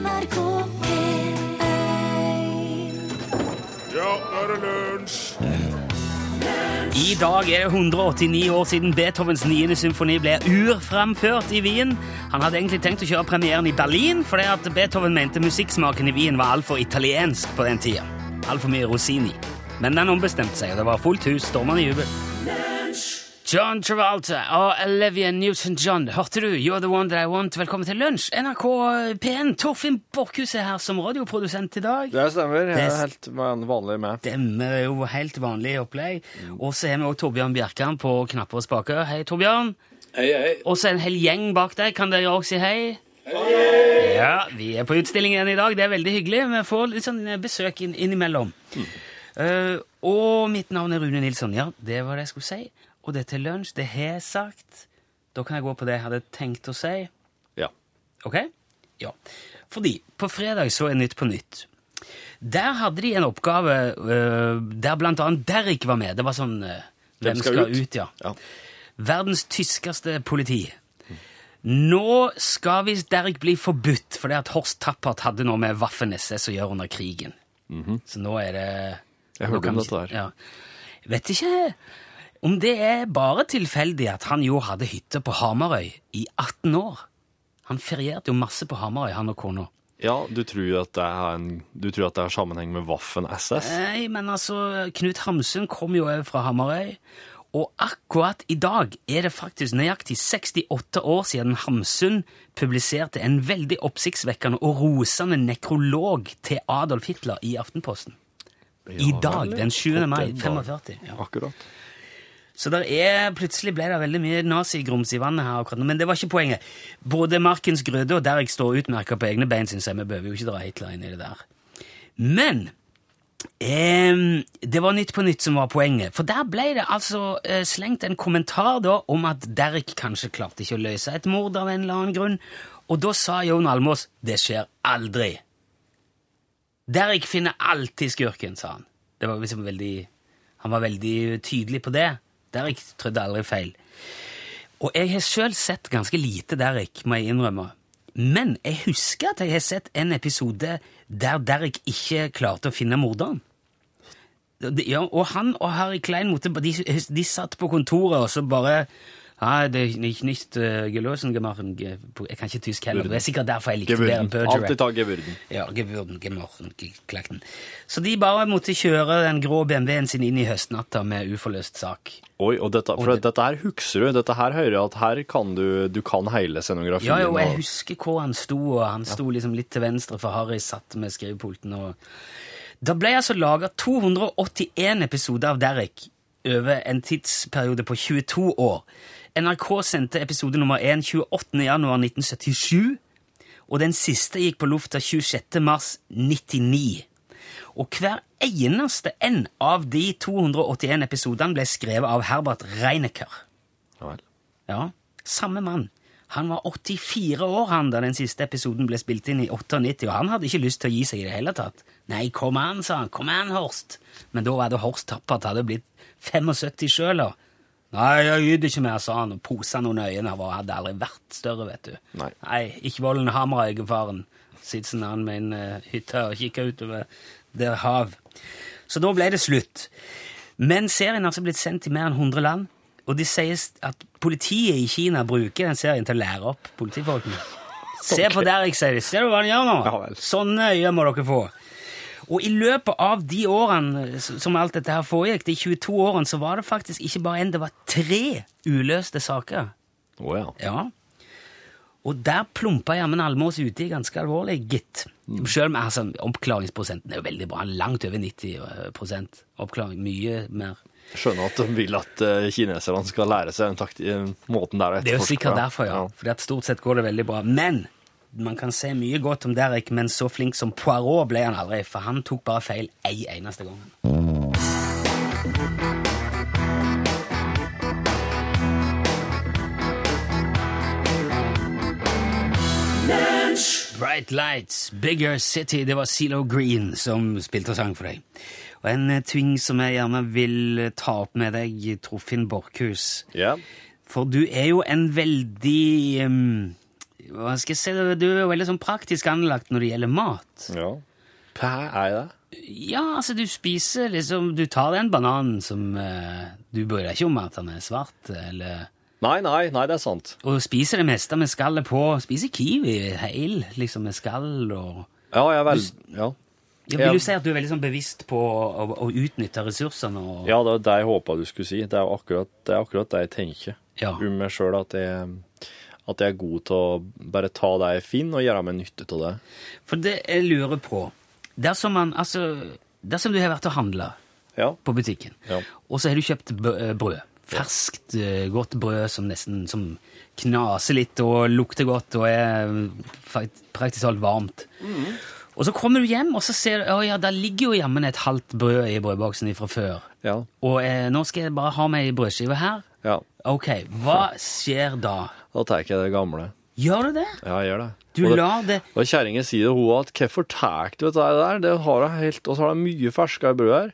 NRK P1 Ja, nå er det lunsj! I dag er det 189 år siden Beethovens 9. symfoni ble urframført i Wien. Han hadde egentlig tenkt å kjøre premieren i Berlin, fordi at Beethoven mente musikksmaken i Wien var altfor italiensk på den tida. Altfor mye Rosini. Men den ombestemte seg, og det var fullt hus, stormende jubel. John Travolta og Olivia Newton-John, hørte du? You're the one that I want. Velkommen til lunsj. NRK P1. Torfinn Borchhus er her som radioprodusent i dag. Det stemmer. Jeg er helt vanlig med. Stemmer, det er jo helt vanlig opplegg. Og så har vi òg Torbjørn Bjerkan på knapper og spaker. Hei, Torbjørn. Hei, hei. Og så en hel gjeng bak deg. Kan dere også si hei? Hei! Ja, vi er på utstilling igjen i dag. Det er veldig hyggelig. Vi får litt sånn besøk inn, innimellom. Uh, og mitt navn er Rune Nilsson. Ja, det var det jeg skulle si. Og det er til lunsj. Det har jeg sagt. Da kan jeg gå på det jeg hadde tenkt å si. Ja. Ok? Ja. Fordi på fredag så er Nytt på Nytt. Der hadde de en oppgave uh, der blant annet Derrick var med. Det var sånn uh, Hvem skal skal, ut? ut? ja. Ja. Verdens tyskeste politi. Nå skal visst Derrik bli forbudt, fordi at Horst Tappert hadde noe med Waffen-SS å gjøre under krigen. Så nå er det Jeg hørte om dette der. Ja. Vet ikke om det er bare tilfeldig at han jo hadde hytte på Hamarøy i 18 år. Han ferierte jo masse på Hamarøy, han og kona. ja, du tror at det er en, du tror at det har sammenheng med Waffen SS? Nei, men altså, Knut Hamsun kom jo òg fra Hamarøy. Og akkurat i dag er det faktisk nøyaktig 68 år siden Hamsun publiserte en veldig oppsiktsvekkende og rosende nekrolog til Adolf Hitler i Aftenposten. I dag, den 7. mai 45. Ja. Akkurat. Så der er, plutselig ble det veldig mye nazigrums i vannet her akkurat nå, men det var ikke poenget. Både Markens Grøde og Derrick står utmerka på egne bein, syns jeg. Vi behøver jo ikke dra Hitler inn i det der. Men eh, det var Nytt på Nytt som var poenget. For der ble det altså eh, slengt en kommentar da om at Derek kanskje klarte ikke å løse et mord av en eller annen grunn. Og da sa Jon Almås det skjer aldri. Derek finner alltid skurken, sa han. Det var liksom veldig, han var veldig tydelig på det. Derrick trødde aldri feil. Og jeg har sjøl sett ganske lite Derek, må jeg innrømme. Men jeg husker at jeg har sett en episode der Derek ikke klarte å finne morderen. Ja, og han og Harry Klein de, de satt på kontoret og så bare Nei, det er ikke nicht uh, geløsen ge- Jeg kan ikke tysk heller. Det er sikkert derfor jeg likte bedre Gevurden. Bergerac. Alltid ta gevurden. Ja, gevurden, gemachen, ge- klakten. Så de bare måtte kjøre den grå BMW-en sin inn i høstnatta med uforløst sak. Oi, og dette, for det- dette her husker du. Dette her hører jeg at her kan du, du kan hele scenografien. Ja, jo, jeg husker hvor han sto, og han sto liksom litt til venstre for Harry satt med skrivepulten. og... Det ble altså laga 281 episoder av Derek over en tidsperiode på 22 år. NRK sendte episode nummer 1 28. januar 1977, og den siste gikk på lufta 26. mars 99. Og hver eneste en av de 281 episodene ble skrevet av Herbert Reinecker. Ja vel. Ja, samme mann. Han var 84 år han da den siste episoden ble spilt inn i 98, og han hadde ikke lyst til å gi seg i det hele tatt. Nei, kom an, sa han. Kom an, Horst. Men da var det Horst Tappert hadde blitt 75 sjøl, da. Nei, jeg gidder ikke mer, sa han, og posa noen øynene. Han hadde aldri vært større, vet du. Nei. Nei, ikke volden Hamarøy, faren. Sitter han med en uh, hytte og kikker utover det hav. Så da ble det slutt. Men serien har altså blitt sendt til mer enn 100 land, og det sies at politiet i Kina bruker den serien til å lære opp politifolkene. Se på Derek, sier de. Ser du hva han gjør nå? Ja. Sånne øyne må dere få. Og i løpet av de årene som alt dette her foregikk, de 22 årene, så var det faktisk ikke bare én, det var tre uløste saker. Oh, ja. Ja. Og der plumpa jammen Almås uti ganske alvorlig, gitt. Selv om altså, oppklaringsprosenten er jo veldig bra. Langt over 90 prosent oppklaring. Mye mer. Skjønner at de vil at eh, kineserne skal lære seg den måten der å Det er jo sikkert derfor, ja. Fordi at stort sett går det veldig bra. Men man kan se mye godt om Derek, men så flink som Poirot ble han aldri, for han tok bare feil ei eneste gang. Bright Lights, Bigger City, det var Zelo Green som spilte og sang for deg. Og en eh, ting som jeg gjerne vil eh, ta opp med deg, Torfinn Borchhus. Ja. For du er jo en veldig em, hva skal jeg si, du er jo veldig sånn praktisk anlagt når det gjelder mat. Ja. Hva er det? Ja, altså, du spiser liksom Du tar den bananen som eh, Du bryr deg ikke om at den er svart, eller Nei, nei, nei, det er sant. Og spiser det meste med skallet på. Spiser kiwi heil, liksom, med skall og Ja, jeg er vel... Ja. ja, Vil du si at du er veldig sånn bevisst på å, å utnytte ressursene? Og, ja, det var det jeg håpa du skulle si. Det er akkurat det, er akkurat det jeg tenker Ja. om meg sjøl, at, jeg- at jeg er god til å bare ta det jeg finner, og gjøre meg nytte av det. For det jeg lurer på Dersom man, altså Dersom du har vært og handla Ja. på butikken, Ja. og så har du kjøpt eh, brød. Ferskt, eh, godt brød som nesten som knaser litt og lukter godt og er praktisk talt varmt. Mm. Og så kommer du hjem, og så ser du ja, der ligger jo jammen et halvt brød i brødboksen fra før. Ja. Og eh, nå skal jeg bare ha meg ei brødskive her. ja. Ok, hva skjer da? Da tar jeg det gamle. Gjør du det? Ja, jeg gjør det. Du og det, det Og kjerringa sier det, hun at hvorfor tar du dette der? Det har jeg helt, og så har jeg mye ferskere brød her.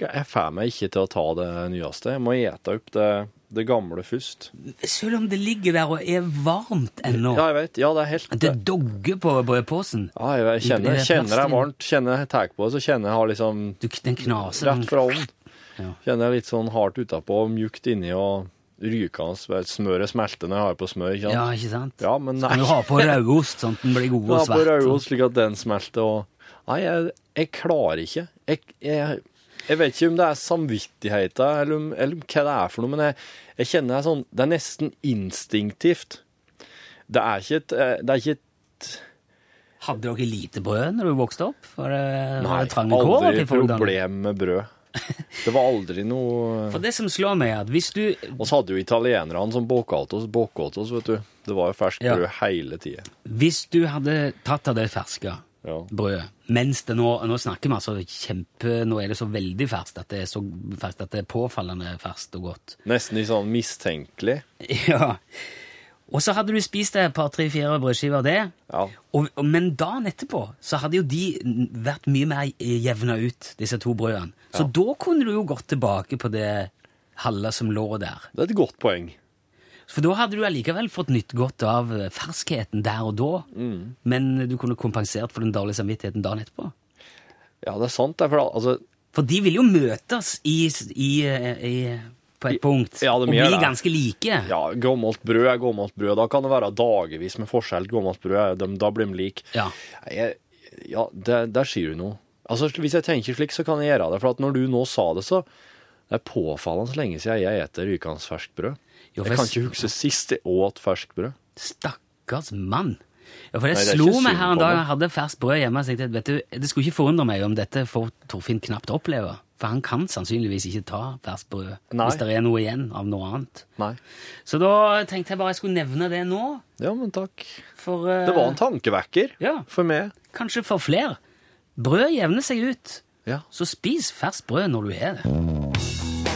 Jeg- får meg ikke til å ta det nyeste. Jeg må ete opp det, det gamle først. Selv om det ligger der og er varmt ennå. Ja, jeg vet. Ja, det er helt Det dogger på brødposen. Ja, jeg, jeg kjenner, Det er kjenner er varmt. Kjenner jeg tar på det, så kjenner jeg har liksom Du, den knaser. rett fra ovnen. Ja. Kjenner jeg litt sånn hardt utapå og mjukt inni og rykende. Smøret smelter når jeg har på smør. ikke sant? Ja, ikke sant? Ja, men nei. Kan du ha på rødost, sånn at den blir god Ja, Ha på rødost, slik at den smelter og Nei, jeg, jeg klarer ikke. Jeg, jeg, jeg vet ikke om det er samvittigheten eller, eller hva det er for noe, men jeg, jeg kjenner det sånn Det er nesten instinktivt. Det er ikke et eh, Det er ikke et Hadde dere lite brød når du vokste opp? For, Nei, aldri problem med brød. Det var aldri noe For det som slår meg, er at hvis du så hadde jo italienerne som bakte oss, bakte oss, vet du. Det var jo ferskt Ja. brød hele tida. Hvis du hadde tatt av det ferske Ja. brødet Mens det nå Nå snakker vi altså kjempe Nå er det så veldig ferskt at det er så ferskt at det er påfallende ferskt og godt. Nesten litt sånn mistenkelig. Ja. Og så hadde du spist et par, tre, fire brødskiver av det. Ja. Og, og, men dagen etterpå så hadde jo de vært mye mer jevna ut, disse to brødene. Så da kunne du jo gått tilbake på det halve som lå der. Det er et godt poeng. For da hadde du allikevel fått nytt godt av ferskheten der og da, Mm. men du kunne kompensert for den dårlige samvittigheten dagen etterpå. Ja, det er sant. Det er for, altså, For de vil jo møtes i, i, i, på et punkt Ja, og blir ganske like. ja, gammelt brød er gammelt brød. Da kan det være dagevis med forskjell. Gammelt brød, de, da blir de like. Ja. Jeg, ja, det, der sier du noe. Altså, Hvis jeg tenker slik, så kan jeg gjøre det. For at når du nå sa det, så det er påfallende lenge siden jeg eter rykende ferskt brød. Jo, Jeg kan ikke huske sist jeg åt ferskt brød. Stakkars mann. Ja, for det, Nei, det slo meg her en dag jeg hadde ferskt brød hjemme. Så jeg tenkte, vet du, Det skulle ikke forundre meg om dette får Torfinn knapt oppleve. For han kan sannsynligvis ikke ta ferskt brød Nei. hvis det er noe igjen av noe annet. Nei. Så da tenkte jeg bare jeg skulle nevne det nå. Ja, men takk. For uh, Det var en tankevekker Ja, for meg. kanskje for flere. Brød jevner seg ut. Ja. Så spis ferskt brød når du er det.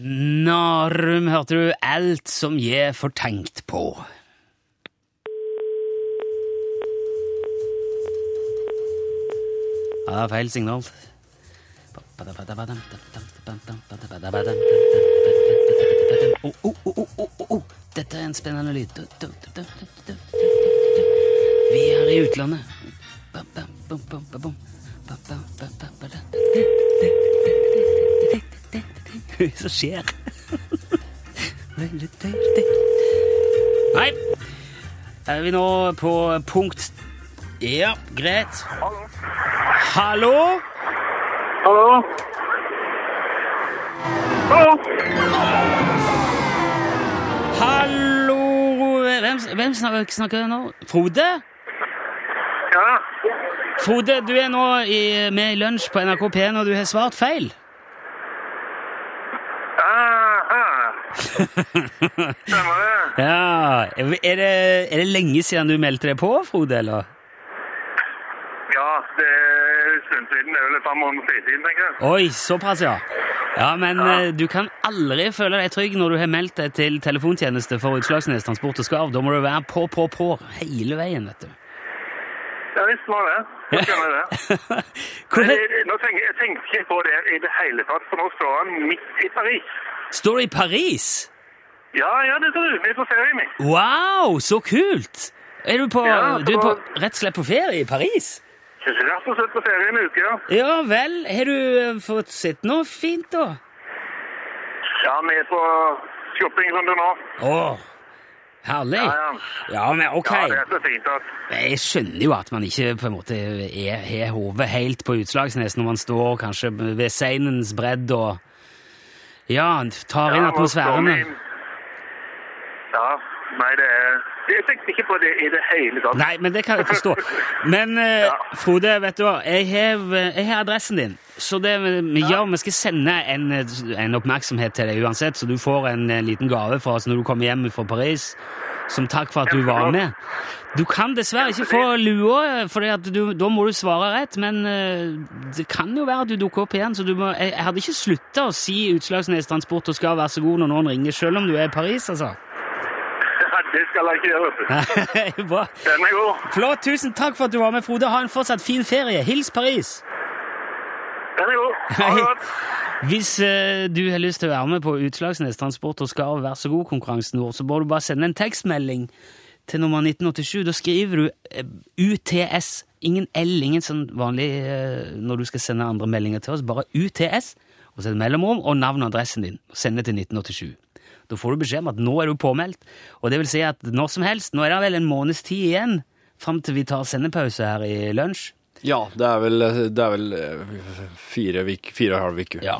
Narum, hørte du alt som jeg får tenkt på. Ja, det er feil signal. Dette er en spennende lyd. Vi er i utlandet. Hva som skjer? Nei. Er vi nå på punkt Ja, greit. Hallo? Hallo? Hallo? Hallo Hvem, hvem snakker, snakker nå? Frode? Ja. Frode, du er nå i, med i lunsj på NRK P1, og du har svart feil. Aha. Stemmer det? Ja, Er det, er det lenge siden du meldte deg på, Frode, eller? Ja, det en stund siden. Det er vel et par måneder siden, tenker jeg. Oi, såpass, ja. Ja, men eh, du kan aldri føle deg trygg når du har meldt deg til telefontjeneste for Utslagsnes Transport og Skarv. Da må du være på, på, på hele veien, vet du. Ja visst var det. Så skjønner jeg det. Men jeg, nå tenker, jeg ikke på det i det hele tatt, for nå står han midt i Paris. Står det i Paris? Ja, ja, det tror du. Vi er på ferie, vi. Wow, så kult! Er du på, Ja, du er på rett og slett på ferie i Paris? Rett og slett på ferie en uke, ja. Ja vel. Har du eh, fått sett noe fint, da? Ja, vi er på shoppingrunde nå. Åh, herlig. Ja, ja. Ja, men ok. Ja, det er så fint altså. Jeg skjønner jo at man ikke på en måte er, har hodet helt på Utslagsnes når man står kanskje ved Seinens bredd og ja, tar inn Ja, atmosfæren. Ja, nei, det er... Jeg tenkte ikke på det i det hele tatt. Nei, men det kan jeg forstå. Men ja. Frode, vet du hva, jeg har, adressen din. Så det vi gjør, vi skal sende en, en oppmerksomhet til deg uansett, så du får en, en liten gave fra oss når du kommer hjem fra Paris, som takk for at du var med. Du kan dessverre ikke få lua, for da må du svare rett, men eh, det kan jo være at du dukker opp igjen, så du må, jeg, jeg hadde ikke slutta å si Utslagsnes Transport og skal være så god når noen ringer, selv om du er i Paris, altså. Det skal jeg ikke gjøre. Bra. Den er god. Flott, tusen takk for at du var med, Frode. Ha en fortsatt fin ferie. Hils Paris! Den er god. Ha det godt. Hvis eh, du har lyst til å være med på Utslagsnes Transport og skal være så god konkurransen vår, så bør du bare sende en tekstmelding til nummer 1987. Da skriver du eh, UTS. Ingen L, ingen sånn vanlig eh, når du skal sende andre meldinger til oss. Bare UTS, og så et mellomrom og navn og adressen din. Send det til 1987. Da får du beskjed om at nå er du påmeldt. Og det vil si at når som helst, nå er det vel en måneds tid igjen fram til vi tar sendepause her i lunsj. Ja, det er vel, det er vel eh, fire, vik, fire og en halv uke. Ja.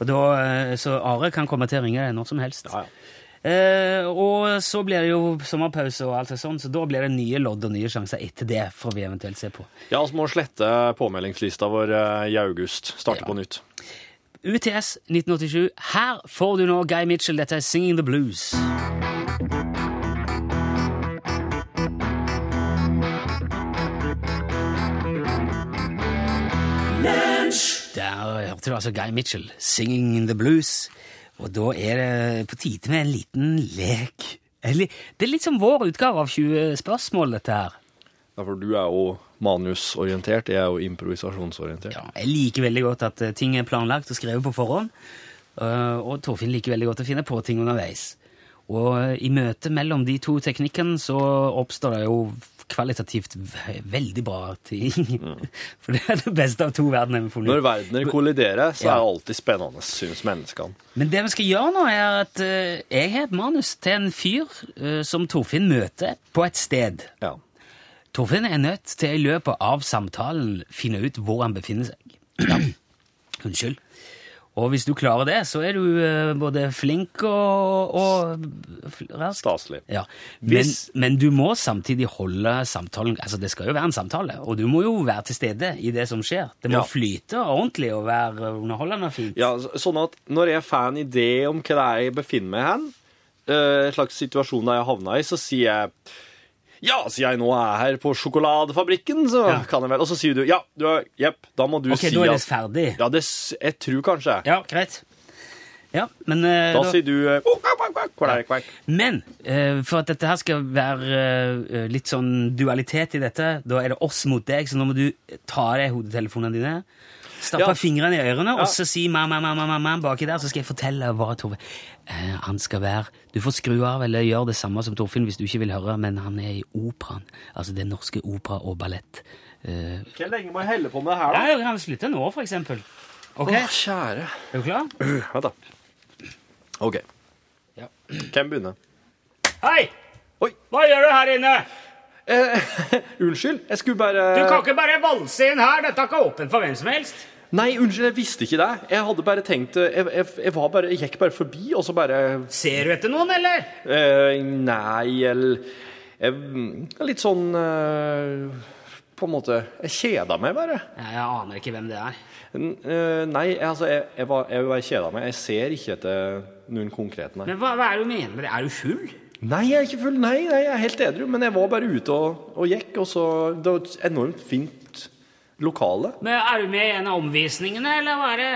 Og da, eh, så Are kan komme til å ringe deg når som helst. Ja, ja. Eh, og så blir det jo sommerpause, og alt sånt, så da blir det nye lodd og nye sjanser etter det. får vi eventuelt se på. Ja, vi må slette påmeldingslista vår eh, i august. Starte Ja. på nytt. UTS 1987. Her får du nå Guy Mitchell. Dette er Singing the Blues. Der hørte du altså Guy Mitchell, 'Singing the Blues'. Og da er det på tide med en liten lek. Det er litt som vår utgave av 20 spørsmål, dette her. Ja, for du er jo manusorientert, jeg er jo improvisasjonsorientert. Ja, jeg liker veldig godt at eh, ting er planlagt og skrevet på forhånd. eh, Og Torfinn liker veldig godt å finne på ting underveis. Og eh, i møtet mellom de to teknikkene så oppstår det jo kvalitativt ve- veldig bra ting. For det er det beste av to verdener vi får. Når verdener kolliderer, så Ja. er det alltid spennende, syns menneskene. Men det vi skal gjøre nå, er at jeg har et manus til en fyr som Torfinn møter på et sted. Ja. Torfinn er nødt til i løpet av samtalen finne ut hvor han befinner seg. Ja. Unnskyld. Og hvis du klarer det, så er du eh, både flink og, og rask. Staselig. Ja. Men, men du må samtidig holde samtalen Altså, det skal jo være en samtale, og du må jo være til stede i det som skjer. Det må Ja. flyte ordentlig og være underholdende og fint. Ja, sånn at når jeg får en idé om hva det er jeg befinner meg hen, eh, en slags situasjon der jeg havna i, så sier jeg ja, siden jeg nå er her på sjokoladefabrikken, så Ja. kan jeg vel Og så sier du ja, du er, jepp, da må du Ok, si da er det ferdig. Ja, det, jeg tror kanskje. Ja, greit. Ja, men eh, Da da- sier du eh, oh, kvakk, kvakk, kvakk. Men eh, for at dette her skal være litt sånn dualitet i dette, da er det oss mot deg, så nå må du ta av deg hodetelefonene dine, stappe Ja. fingrene i ørene, Ja. og så si mamma, mamma, mamma baki der, så skal jeg fortelle hva Torfinn eh, Han skal være Du får skru av eller gjøre det samme som Torfinn hvis du ikke vil høre, men han er i operaen. Altså Det Norske Opera og Ballett. Eh, Hvor lenge må jeg helle på med det her, ja, han kan slutte nå, for eksempel. Ok, Å, kjære. er du klar? Vent, da. OK. Ja. Hvem begynner? Hei! Oi. Hva gjør du her inne? Eh, unnskyld, jeg skulle bare Du kan ikke bare valse inn her. Dette er ikke åpent for hvem som helst. Nei, unnskyld, jeg visste ikke det. Jeg hadde bare tenkt Jeg, jeg, jeg, var bare, jeg gikk bare forbi, og så bare Ser du etter noen, eller? eh, Nei, eller jeg, Litt sånn eh, På en måte Jeg kjeda meg bare. Ja, jeg aner ikke hvem det er. N- eh, nei, altså, jeg, jeg, var, jeg var kjeda meg. Jeg ser ikke etter noen konkret, nei. Men hva, hva er det du mener med det? Er du full? Nei, jeg er ikke full. Nei, nei, jeg er helt edru. Men jeg var bare ute og, og gikk, og så Det var et enormt fint lokale. Men Er du med i en av omvisningene, eller hva er det?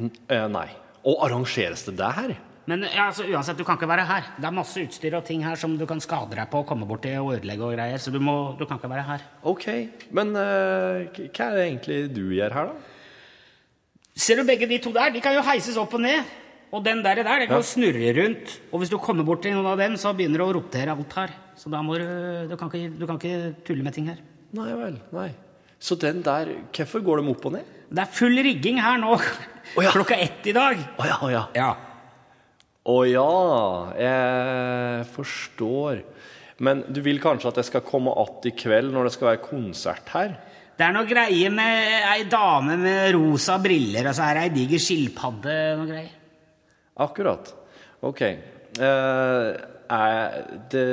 N- eh, nei. Og arrangeres det der? Men ja, altså, uansett, du kan ikke være her. Det er masse utstyr og ting her som du kan skade deg på, komme borti og ødelegge og greier, så du, må, du kan ikke være her. OK. Men uh, hva er det egentlig du gjør her, da? Ser du begge de to der? De kan jo heises opp og ned. Og den der, der det kan ja. snurre rundt. Og hvis du kommer bort til noen av dem, så begynner det å rotere alt her. Så da må du Du kan ikke, du kan ikke tulle med ting her. Nei vel. Nei. Så den der Hvorfor går de opp og ned? Det er full rigging her nå ja. klokka ett i dag. Å ja, å ja. Ja. Å ja, jeg forstår. Men du vil kanskje at jeg skal komme att i kveld når det skal være konsert her? Det er noe greie med ei dame med rosa briller, og så er det ei diger skilpadde. noe greier. Akkurat. OK. Eh, er det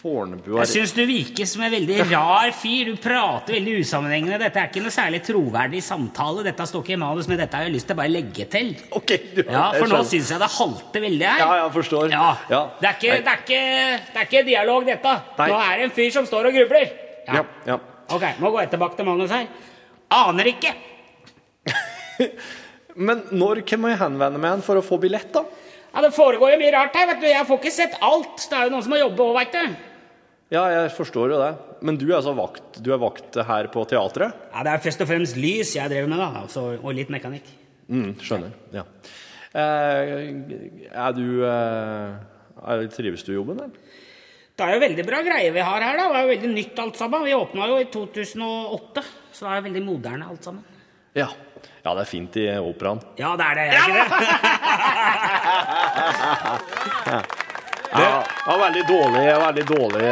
Fornebu er Jeg syns du virker som en veldig rar fyr. Du prater veldig usammenhengende. Dette er ikke noe særlig troverdig samtale. Dette står ikke i manus, men dette har jeg lyst til å bare legge til. Ok, du, Ja, For nå syns jeg det halter veldig her. Ja, jeg forstår. Ja. Ja. Det, er ikke, det, er ikke, det er ikke dialog, dette. Nei. Nå er det en fyr som står og grubler. Ja, ja. Ok, nå går jeg tilbake til manus her. Aner ikke. Men når kan jeg henvende meg for å få billett, da? Ja, Det foregår jo mye rart her. vet du. Jeg får ikke sett alt. Det er jo noen som må jobbe òg, veit du. Ja, jeg forstår jo det. Men du er altså vakt, du er vakt her på teatret? Ja, Det er først og fremst lys jeg driver med, da. Altså, og litt mekanikk. Mm, skjønner. Ja. Eh, er du eh, Trives du i jobben, eller? Det er jo veldig bra greier vi har her. da. Det er jo veldig nytt alt sammen. Vi åpna jo i 2008, så det er jo veldig moderne alt sammen. Ja. Ja, det er fint i operaen. Ja, det er det. Er ikke det? Det var veldig dårlig, veldig dårlig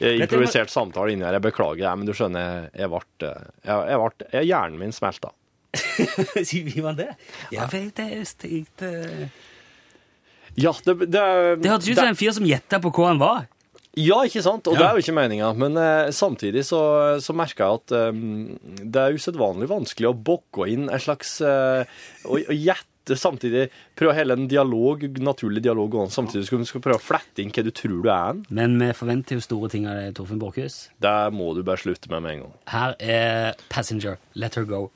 eh, improvisert samtale inni her. Jeg beklager, det, men du skjønner, jeg ble, jeg, jeg ble jeg, Hjernen min smelta. Sier man det? Jeg vet det er stygt. eh. Ja, det, det, Det hørtes ut som en fyr som gjetta på hva han var. Ja, ikke sant? Og Ja. det er jo ikke meninga. Men eh, samtidig så, så merker jeg at eh, det er usedvanlig vanskelig å bokke inn en slags eh, å, å gjette samtidig Prøve hele en dialog, naturlig dialog gående, samtidig skal du skal prøve å flette inn hva du tror du er. Men vi forventer jo store ting av deg, Torfinn Borchhus. Det må du bare slutte med med en gang. Her er Passenger. Let her go.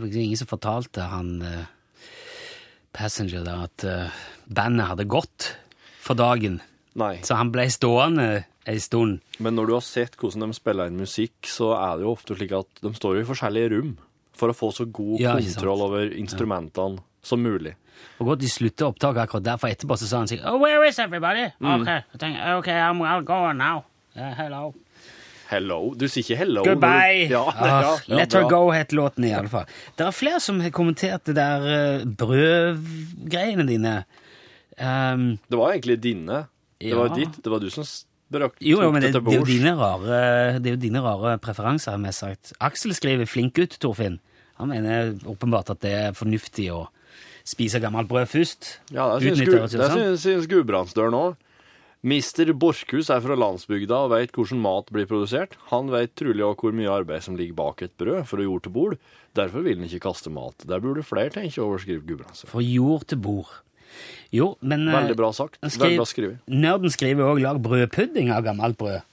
Det var ingen som fortalte han eh, Passenger da, at uh, bandet hadde gått for dagen. Nei. Så han ble stående ei stund. Men når du har sett hvordan de spiller inn musikk, så er det jo ofte slik at de står jo i forskjellige rom for å få så god Ja, kontroll over instrumentene som mulig. Og godt de slutter opptaket akkurat der, for etterpå så sa han sikkert oh, Where is everybody? Ok, jeg tenker, ok, I'm, I'll go now. Yeah, hello. Hello. Du sier ikke hello. Goodbye! Du, ja, Ah, ja, ja, Let her go het låten i alle fall. Det er flere som har kommentert det der uh, brødgreiene dine. Um, Det var egentlig dine. Det var ditt. Det var du som brakk jo, jo, men det, det, er jo dine rare, det er jo dine rare preferanser, har vi sagt. Aksel skriver 'flink gutt', Torfinn. Han mener åpenbart at det er fornuftig å spise gammelt brød først. Ja, det syns, Gu- det syns, syns Gudbrandsdølen òg. Mister Borchhus er fra landsbygda og veit hvordan mat blir produsert. Han veit trolig òg hvor mye arbeid som ligger bak et brød for å jord til bord. Derfor vil han ikke kaste mat. Der burde flere tenke over, skriver Gudbrandsen. For jord til bord. Jo, men eh, Veldig bra sagt. Veldig bra skrevet. Nerden skriver òg 'lag brødpudding av gammelt brød'.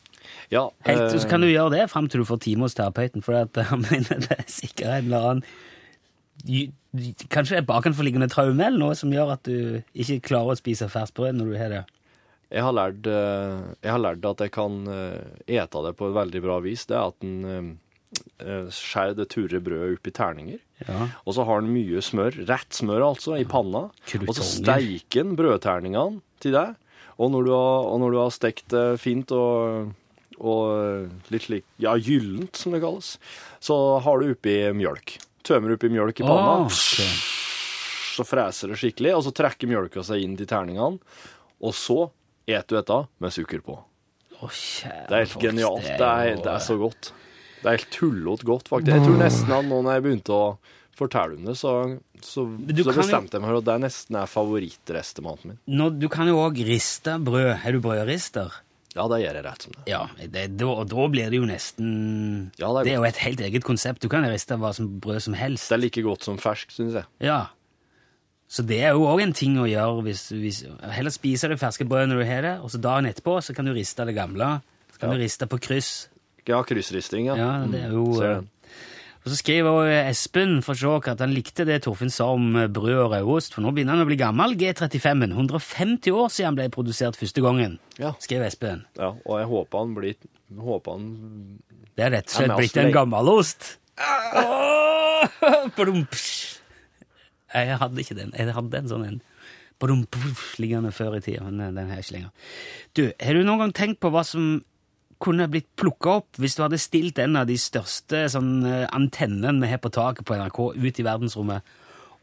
Ja, Helt, eh, så kan du gjøre det fram til du får time hos terapeuten, for han mener det er sikkert en eller annen Kanskje det er bakenforliggende traume eller noe som gjør at du ikke klarer å spise ferskt brød når du har det. Jeg, har lært, eh, jeg har lært at jeg kan eh, ete det på et veldig bra vis. Det er at en eh, skjærer det turre brødet opp i terninger. Ja. Og så har den mye smør, rett smør altså, i panna. Krutonger. Og så steiker den brødterningene til deg. Og når du har, når du har stekt det fint og, og litt slik, ja, gyllent som det kalles, så har du oppi mjølk. Tømmer oppi mjølk i panna, Åh, okay. så freser det skikkelig, og så trekker mjølka seg inn til terningene. Og så et du dette med sukker på. Å, kjære Det er helt genialt. det er Det er, så godt. Det er helt tullete godt, faktisk. Jeg tror nesten at nå når jeg begynte å fortelle om det, så, så, så bestemte jeg meg for at det nesten er favorittrestematen min. Nå, du kan jo òg riste brød. Er du brødrister? Ja, det gjør jeg rett som det. Ja, det, da, da blir det jo nesten Ja, det er Det er jo et helt eget konsept. Du kan riste hva som brød som helst. Det er like godt som fersk, syns jeg. Ja. Så det er jo òg en ting å gjøre hvis, hvis Heller spise det ferske brødet når du har det, og så dagen etterpå så kan du riste det gamle. Så kan Ja. du riste på kryss. Ja, kryssristing, ja. Ja, det er jo... Ser eh. Og så skriver også Espen for Sjåk at han likte det Torfinn sa om eh, brød og rødost, for nå begynner han å bli gammel, G35-en. 150 år siden han ble produsert første gangen, Ja. skriver Espen. ja. Og jeg håper han blir håper han Det er rett og slett blitt en gammel gammelost. Åh! Badumps. Jeg hadde ikke den. Jeg hadde en sånn en liggende før i tida, men den har jeg ikke lenger. Du, har du noen gang tenkt på hva som kunne blitt plukka opp hvis du hadde stilt en av de største sånn, eh, antennene vi har på taket på NRK ut i verdensrommet,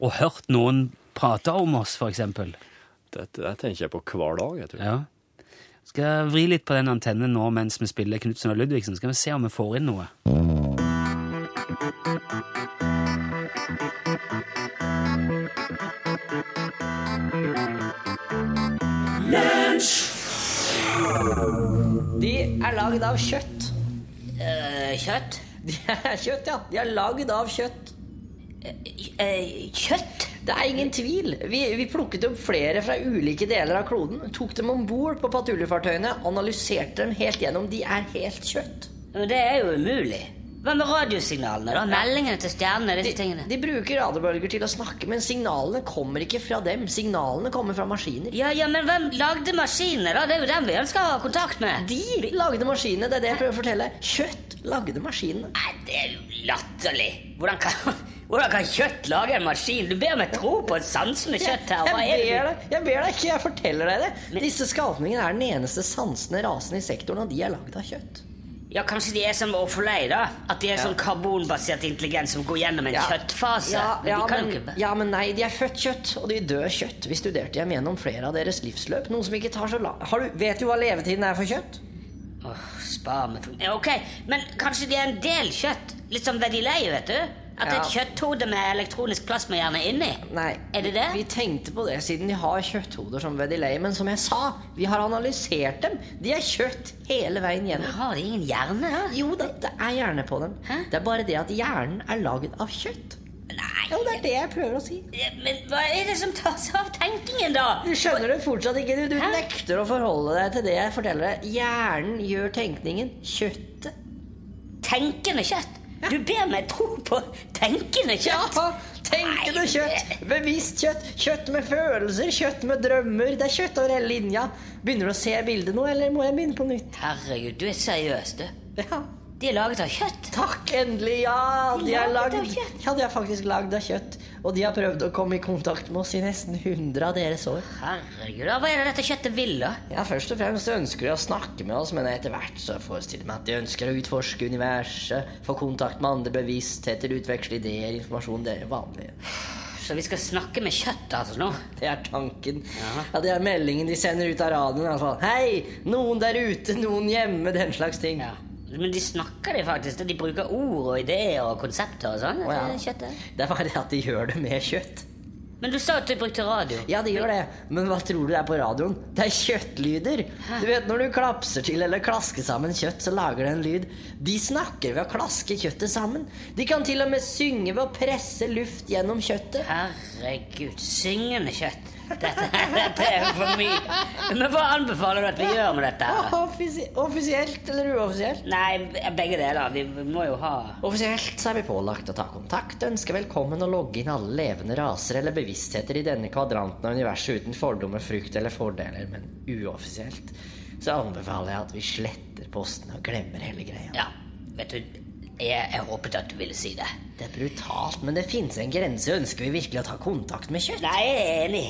og hørt noen prate om oss, eksempel? Det, det tenker jeg på hver dag, jeg tror. Ja. Skal jeg vri litt på den antennen nå mens vi spiller Knutsen og Ludvigsen? Skal vi se om vi får inn noe? De er lagd av kjøtt. Eh, kjøtt? De er kjøtt, ja. De er lagd av kjøtt. Eh, kjøtt? Det er ingen tvil. Vi, vi plukket opp flere fra ulike deler av kloden, tok dem om bord på patruljefartøyene, analyserte dem helt gjennom. De er helt kjøtt. Det er jo umulig. Hva med radiosignalene? da? Meldingene til stjernene? disse tingene? de bruker radiobølger til å snakke, men signalene kommer ikke fra dem. Signalene kommer fra maskiner. Ja, ja, men hvem lagde maskinene, da? Det er jo dem vi ønsker å ha kontakt med. De lagde maskinene, det er det jeg prøver å fortelle. Kjøtt lagde maskinene. Nei, det er jo latterlig. Hvordan kan, hvordan kan kjøtt lage en maskin? Du ber meg tro på et sansende kjøtt her. Hva Jeg er ber det? deg, jeg ber deg ikke, jeg forteller deg det. Men- Disse skapningene er den eneste sansende rasen i sektoren, og de er lagd av kjøtt. Ja, Kanskje de er som Orfolei, da? At de er sånn karbonbasert intelligens som går gjennom en Ja. kjøttfase? Ja, Men ja, men, ikke ja, men nei, de er født kjøtt, og de dør kjøtt. Vi studerte dem gjennom flere av deres livsløp. Noe som ikke tar så lang Har du, vet du hva levetiden er for kjøtt? Åh, spar meg for... Ja, Ok, men kanskje de er en del kjøtt? Litt som Vedilei, vet du? At er et kjøtthode med elektronisk plasmahjerne inni? Nei. Er det det? Vi tenkte på det siden de har kjøtthoder som Vedilei, men som jeg sa, vi har analysert dem. De er kjøtt hele veien gjennom. Men Har de ingen hjerne, Ja? Jo da, det er hjerne på dem. Hæ? Det er bare det at hjernen er lagd av kjøtt. Nei Jo, det er det jeg prøver å si. Men hva er det som tar seg av tenkingen, da? Du skjønner det fortsatt ikke. Du, du nekter å forholde deg til det jeg forteller deg. Hjernen gjør tenkningen. Kjøttet. Tenkende kjøtt? Du ber meg tro på tenkende kjøtt? Ja, tenkende kjøtt. Bevisst kjøtt. Kjøtt med følelser, kjøtt med drømmer. Det er kjøtt over hele linja. Begynner du å se bildet nå, eller må jeg begynne på nytt? Herregud, du er seriøs, du. Ja. De er laget av kjøtt. Takk, endelig! Ja, de er Laget av kjøtt? Ja, de er faktisk lagd av kjøtt. Og de har prøvd å komme i kontakt med oss i nesten 100 av deres år. Herregud, Hva er det dette kjøttet vil, da? Ja, Først og fremst ønsker de å snakke med oss, men etter hvert så forestiller jeg meg at de ønsker å utforske universet, få kontakt med andre bevisstheter, utveksle ideer, informasjon. Det er vanlig. Så vi skal snakke med kjøtt, altså, nå? Det er tanken. Ja. Ja, Det er meldingen de sender ut av radioen. fall. Hei! Noen der ute, noen hjemme, den slags ting. Ja. Men de snakker det faktisk. De bruker ord og ideer og konsepter og sånn. Oh, ja. det Kjøttet. Det er bare det at de gjør det med kjøtt. Men du sa at de brukte radio. Ja, de gjør det. Men hva tror du det er på radioen? Det er kjøttlyder. Du vet Når du klapser til eller klasker sammen kjøtt, så lager det en lyd. De snakker ved å klaske kjøttet sammen. De kan til og med synge ved å presse luft gjennom kjøttet. Herregud, syngende kjøtt. Dette, dette er for mye. Men hva anbefaler du at vi gjør med dette? her? Offisi offisielt eller uoffisielt? Nei, begge deler. Vi må jo ha Offisielt så er vi pålagt å ta kontakt, ønske velkommen og logge inn alle levende raser eller bevisstheter i denne kvadranten av universet uten fordommer, frukt eller fordeler, men uoffisielt så anbefaler jeg at vi sletter postene og glemmer hele greia. Ja, vet du, jeg, jeg håpet at du ville si det. Det er brutalt, men det finnes en grense. Ønsker vi virkelig å ta kontakt med kjøtt? Nei, jeg er enig.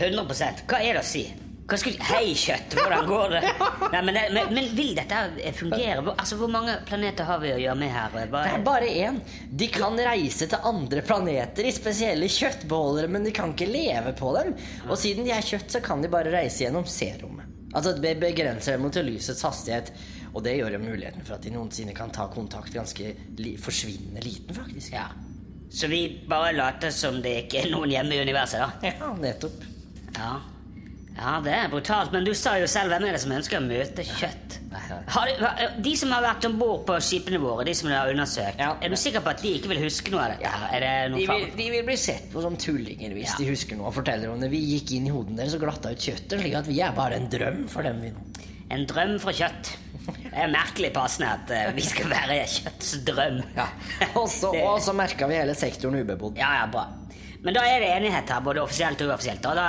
100 Hva er det å si? Hva skulle, Hei, kjøtt, hvordan går det? Nei, men, men, men vil dette fungere? Altså, hvor mange planeter har vi å gjøre med her? Bare... Det er bare én. De kan reise til andre planeter i spesielle kjøttbeholdere, men de kan ikke leve på dem. Og siden de er kjøtt, så kan de bare reise gjennom serommet. Altså Det begrenser dem til lysets hastighet. Og det gjør jo muligheten for at de noensinne kan ta kontakt ganske li forsvinnende liten, faktisk. ja. Så vi bare later som det ikke er noen hjemme i universet, da? Ja, nettopp. Ja. ja, det er brutalt. Men du sa jo selv hvem er det som ønsker å møte kjøtt? Har de, som har vært om bord på skipene våre, de som du har undersøkt, Ja. er du sikker på at de ikke vil huske noe av dette? Ja. Er det noe De vil, de vil bli sett på som tullinger hvis de husker noe og forteller om det. Vi gikk inn i hodene deres og glatta ut kjøttet, slik at vi er bare en drøm for dem. En drøm fra kjøtt. Det er merkelig passende at uh, vi skal være kjøtts drøm. Ja. Og så, og så merka vi hele sektoren ubebodd. Ja, ja, bra. Men da er det enighet her, både offisielt og uoffisielt. Og da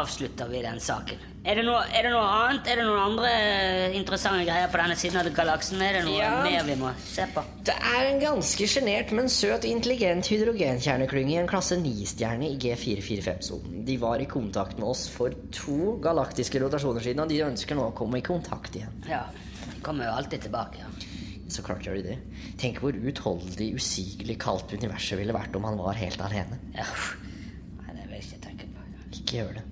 avslutter vi den saken. Er det, noe, er det noe annet? Er det noen andre eh, interessante greier på denne siden av galaksen? Er det noe Ja. mer vi må se på? Det er en ganske sjenert, men søt intelligent hydrogenkjerneklynge i en klasse 9-stjerne i G445-sonen. De var i kontakt med oss for to galaktiske rotasjoner siden, og de ønsker nå å komme i kontakt igjen. Ja, kommer jo alltid tilbake. ja. Så klart gjør de det. Tenk hvor utholdelig, usigelig kaldt universet ville vært om han var helt alene. ja. Nei, det vil jeg ikke tenke på. Ikke gjør det.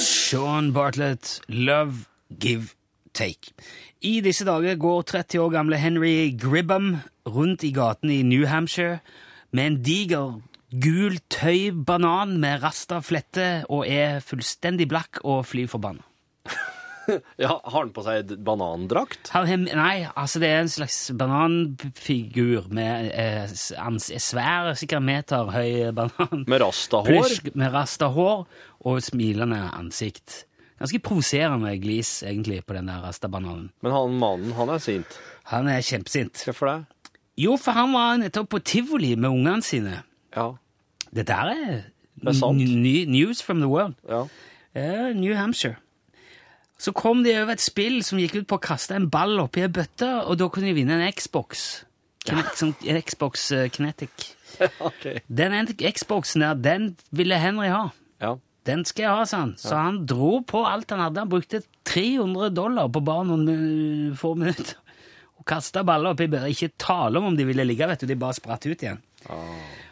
Sean Bartlett, Love, Give, Take. I disse dager går 30 år gamle Henry Gribham rundt i gaten i New Hampshire med en diger gul tøybanan med rasta flette og er fullstendig blakk og fly forbanna. Ja, Har han på seg banandrakt? Nei, altså det er en slags bananfigur med eh, svær, sikkert meter høy banan. Med rastahår? Med rasta hår og smilende ansikt. Ganske provoserende glis, egentlig, på den der rastabananen. Men han mannen, han er sint. Han er kjempesint. Hvorfor det? Jo, for han var nettopp på tivoli med ungene sine. Ja. Det der er, Det er news from the world. ja. Uh, New Hampshire. Så kom de over et spill som gikk ut på å kaste en ball oppi ei bøtte, og da kunne de vinne en Xbox. Kine- ja. en Xbox eh, Kinetic. okay. Den Xboxen der, den ville Henry ha. Den skal jeg ha, sa han. Så han dro på alt han hadde. Han brukte 300 dollar på bare noen få minutter. Og kasta baller oppi bøtta. Ikke tale om om de ville ligge, vet du. De bare spratt ut igjen.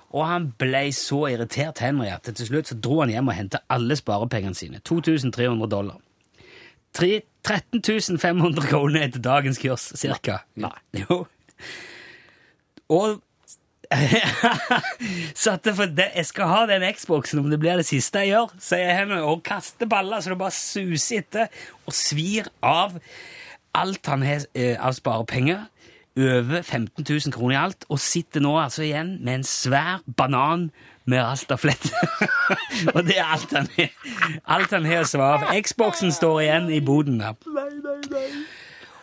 Og han ble så irritert, Henry, at til slutt så dro han hjem og hentet alle sparepengene sine. 2300 dollar. 3, 13 500 kroner etter dagens kurs, cirka. Nei. Jo. Og satte for det, Jeg skal ha den Xboxen om det blir det siste jeg gjør, sier Henry, og kaster baller så det bare suser etter, og svir av alt han har eh, av sparepenger. Over 15 000 kroner i alt, og sitter nå altså igjen med en svær banan med rastaflett. og det er alt han har. Alt han har av. Xboxen står igjen i boden der.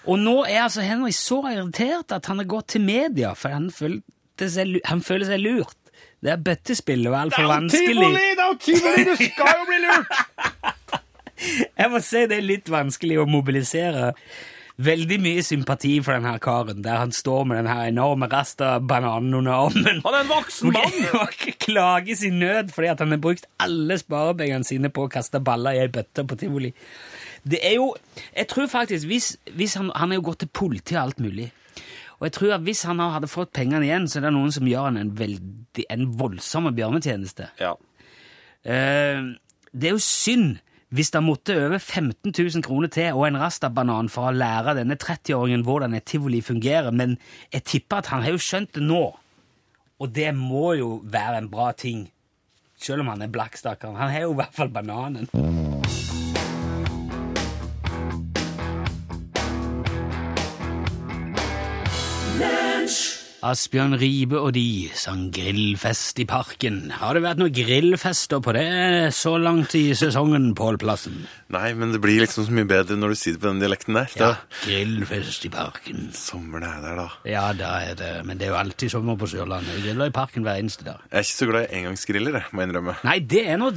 Og nå er altså Henry så irritert at han har gått til media, for han følte seg, han føler seg lurt. Det er bøttespillet var altfor vanskelig. det er jo tivoli! Du skal jo bli lurt! Jeg må si det er litt vanskelig å mobilisere veldig mye sympati for denne karen, der han står med den her enorme rasta-bananen under armen. Han er en voksen mann! Og klager sin nød fordi at han har brukt alle sparepengene sine på å kaste baller i ei bøtte på tivoli. Det er jo Jeg tror faktisk hvis, hvis han, han har jo gått til politiet og alt mulig. Og jeg tror at hvis han hadde fått pengene igjen, så er det noen som gjør han en, veldig, en voldsom bjørnetjeneste. Ja. Eh, det er jo synd hvis det måtte over 15 000 kroner til og en rastabanan for å lære denne 30-åringen hvordan et tivoli fungerer, men jeg tipper at han har jo skjønt det nå. Og det må jo være en bra ting, selv om han er blakk, stakkaren. Han har jo i hvert fall bananen. Asbjørn Ribe og de sang grillfest i parken. Har det vært noen grillfester på det så langt i sesongen, Pål Plassen? Nei, men det blir liksom så mye bedre når du sier det på den dialekten der. Ja, grillfest i parken. sommeren er der, da. Ja, da er det, men det er jo alltid sommer på Sørlandet. Vi griller i parken hver eneste dag. Jeg er ikke så glad i engangsgriller, jeg, må jeg innrømme. Nei, det er noe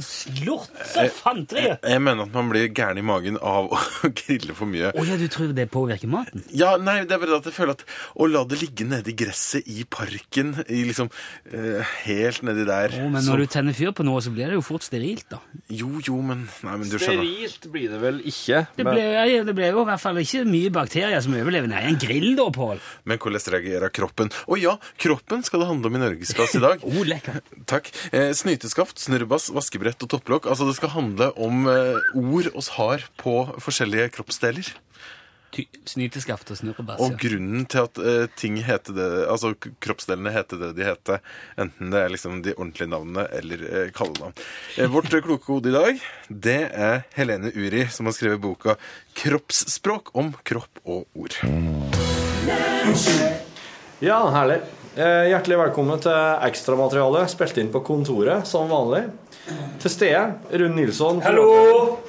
lort så fanteri! Jeg, jeg mener at man blir gæren i magen av å grille for mye. Å ja, du tror det påvirker maten? Ja, nei, det er bare at jeg føler at å la det ligge nede i gresset i parken, i liksom uh, helt nedi der Å, men så- når du tenner fyr på noe, så blir det jo fort sterilt, da. Jo, jo, men Nei, men du skjønner. Sterilt blir det vel ikke. Det blir, ja, det jo i hvert fall ikke mye bakterier som overlever. Nei, en grill da, Pål. Men hvordan reagerer kroppen? Å ja, kroppen skal det handle om i Norgesklasse i dag. Oh, lekkert. Takk. Eh, snyteskaft, snurrebass, vaskebrett og topplokk. Altså, det skal handle om eh, ord oss har på forskjellige kroppsdeler. Snyteskaft og snurrebass. Og grunnen til at uh, ting heter det, altså kroppsdelene heter det de heter, enten det er liksom de ordentlige navnene eller uh, kallenavn. Uh, vårt kloke hode i dag, det er Helene Uri, som har skrevet boka 'Kroppsspråk om kropp og ord'. Ja, herlig. Eh, Hjertelig velkommen til ekstramaterialet spilt inn på kontoret, som vanlig. Til stede Rune Nilsson. Hallo!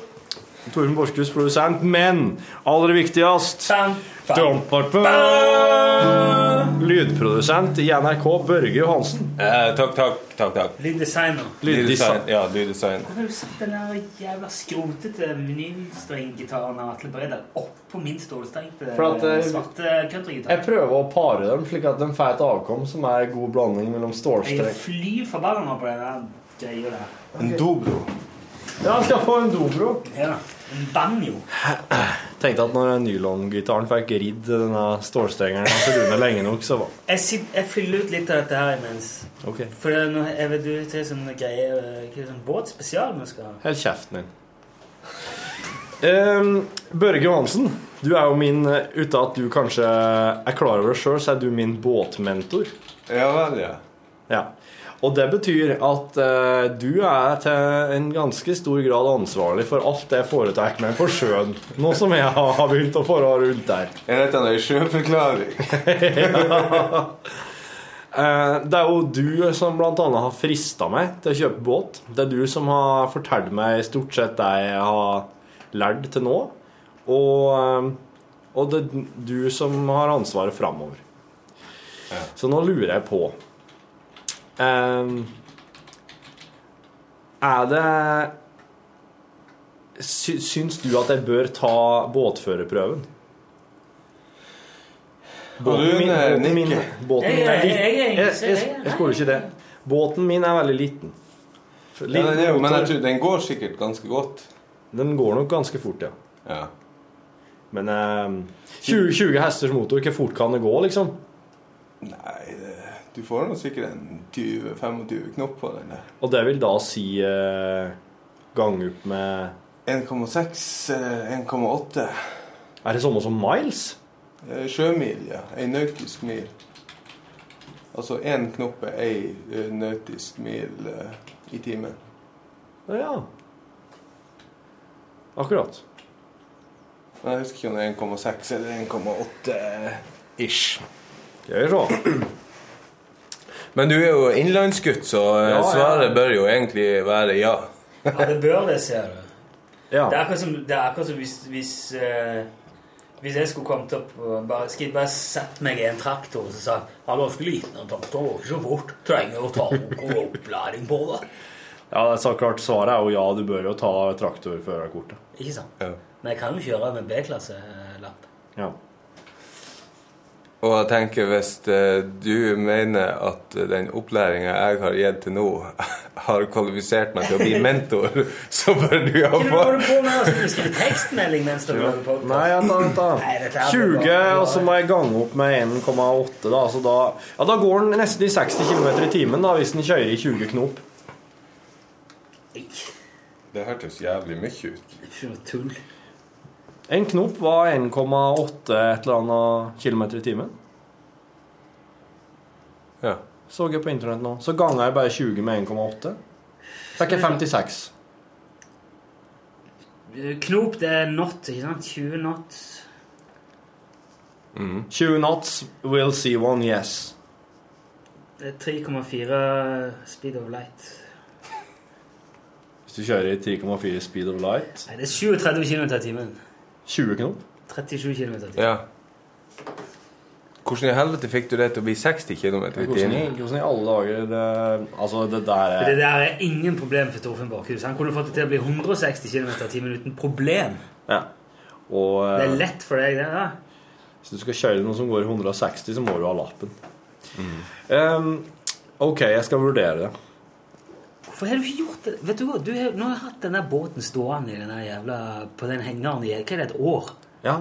Torben Borchhus, produsent. Men aller viktigst Bam, bam. Dum-ba-ba. Lydprodusent i NRK, Børge Johansen. Eh, takk, takk, takk. takk. Lyddesigner. Lyddesign. Ja, lyddesign. Har du satt den der jævla skrotete vinylstrenggitaren av Atle Bredal oppå min stålstengte eh, svarte countrygitar? Jeg prøver å pare dem slik at de får et avkom som er god blanding mellom Jeg flyr forbanna på den der greia der. En dobro. Ja, han skal få en dobro. Ja. En banjo. Tenkte at når nylongitaren fikk ridd denne stålstrengeren til Rune lenge nok, så var Jeg, sitter, jeg fyller ut litt av dette her imens. Okay. For det er noe, jeg vet du til sånn greier hva er det, sånn båtspesial vi skal ha. Hold kjeften din. Um, Børge Johansen, du er jo min eh, Uten at du kanskje er klar over det sjøl, så er du min båtmentor. Ja vel, ja. Ja. Og det betyr at eh, du er til en ganske stor grad ansvarlig for alt det foretar meg på sjøen. Nå som jeg har, begynt å forha rundt der. Er dette en sjøforklaring? Eh, det er jo du som annet har frista meg til å kjøpe båt. Det er du som har fortalt meg stort sett det jeg har lært til nå. Og, eh, og det er du som har ansvaret framover. Så nå lurer jeg på eh, Er det sy, Syns du at jeg bør ta båtførerprøven? Båten min, båten min, båten min er liten. jeg- Jeg, skoler ikke det. Båten min er veldig liten. Ja, er jo, men jeg tror den går sikkert ganske godt. Den går nok ganske fort, ja. Ja. Men um, 20, 20 hesters motor, hvor fort kan det gå, liksom? Nei, du får nå sikkert en 20-25 knopp på den der. Og det vil da si eh, gang opp med 1,6, 1,8. Er det samme som miles? eh, sjømil, ja. Ei nautisk mil. Altså én knopp er ei eh, nautisk mil eh, i timen. Ja. Akkurat. Men jeg husker ikke om det er 1,6 eller 1,8 ish. Skal vi se. Men du er jo innlandsgutt, så eh, Ja, ja. svaret bør jo egentlig være ja. Ja, det bør det, ser du. Ja. Det er akkurat som, det er akkurat som hvis, hvis, eh, hvis jeg skulle kommet opp og bare, skulle bare sette meg i en traktor og så sa Han er ganske liten, og traktor går ikke så fort. Trenger å ta noe opplæring på det. ja, det er så klart svaret er jo ja, du bør jo ta traktorførerkortet. Ikke sant? Ja. Men jeg kan jo kjøre med B-klasse-lapp. Ja. Og jeg tenker hvis eh, du mener at den opplæringa jeg har gitt til nå, har kvalifisert meg til å bli mentor, så bør du Hva iallfall holder du på med? Skal du skrive tekstmelding mens du lager på? Nei, vent vent da. er 20, og så må jeg gange opp med 1,8, da. Så da, ja, da går den nesten i 60 km i timen da, hvis den kjører i 20 knop. Det hørtes jævlig mye ut. Tull. En knop var 1,8 et eller annet kilometer i timen. Ja. Så jeg på internett nå. Så ganger jeg bare 20 med 1,8. Fikk jeg 56. Knop, det er knot, ikke sant? 20 knot. 20 knots, we'll see one, yes. Det er 3,4 speed of light. Hvis du kjører i 3,4 speed of light. Nei, det er 37 km i timen. 20 knop. 37 km i timen. ja. Hvordan i helvete fikk du det til å bli 60 km i timen? hvordan i alle dager det, Altså, det der Det er der er ingen problem for Torfinn Bakhus. Han kunne fått det til å bli 160 km i timen uten problem. Ja. Og Det eh, er lett for deg, det. da. hvis du skal kjøre noe som går 160, så må du ha lappen. Um, OK, jeg skal vurdere det. Hvorfor har du ikke gjort det? Vet du hva, du har, Nå har jeg hatt denne båten stående i denne jævla, på den hengeren i hva er det, et år. Ja.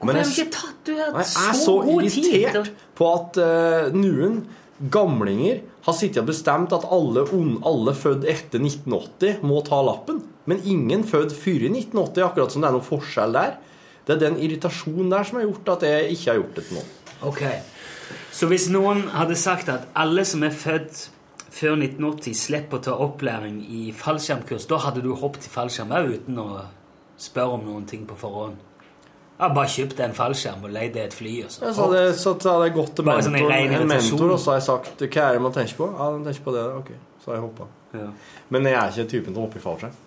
Hvorfor har du ikke tatt Du har Jeg hatt er så, så god tid til irritert på at uh, noen gamlinger har sittet og bestemt at alle, on, alle født etter 1980 må ta lappen. Men ingen født før 1980, akkurat som det er noen forskjell der. Det er den irritasjonen der som har gjort at jeg ikke har gjort det til nå. Ok. Så hvis noen hadde sagt at alle som er født før 1980, slipper å ta opplæring i fallskjermkurs, da hadde du hoppet i fallskjerm òg uten å spørre om noen ting på forhånd? Jeg bare kjøpt en fallskjerm og leid det et fly. Og så. Ja, så hadde så hadde jeg gått til mentor, sånn en mentor, og så har jeg sagt Hva er det man tenker på? Ja, man tenker på det. Ok, så har jeg hoppa. Ja. Men jeg er ikke typen til å hoppe i fallskjerm.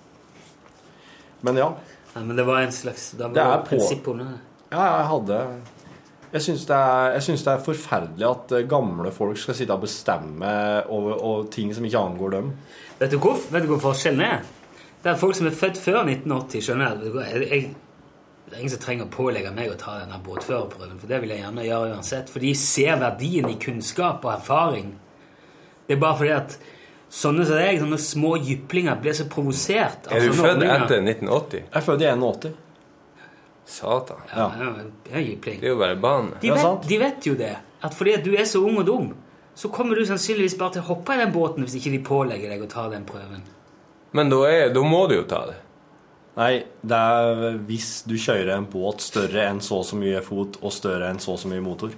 Men ja. ja. men det var en slags Da var Det er et under det. Ja, jeg hadde Jeg syns det, synes det er forferdelig at eh, gamle folk skal sitte og bestemme over, over ting som ikke angår dem. Vet du hvor, vet du hvor forskjellen er? Det er folk som er født før 1980, skjønner hva, jeg, jeg, Det er ingen som trenger å pålegge meg å ta denne båtførerprøven, for det vil jeg gjerne gjøre uansett. For de ser verdien i kunnskap og erfaring. Det er bare fordi at sånne som deg, sånne små jyplinger, blir så provosert Er du født etter 1980? Jeg er født i 81. Satan. Ja, ja, jeg er. Det er jo bare banen. De vet, de vet jo det. At fordi at du er så ung og dum, så kommer du sannsynligvis bare til å hoppe i den båten hvis ikke de pålegger deg å ta den prøven. Men da, er, da må du jo ta det. Nei, det er hvis du kjører en båt større enn så og så mye fot og større enn så og så mye motor.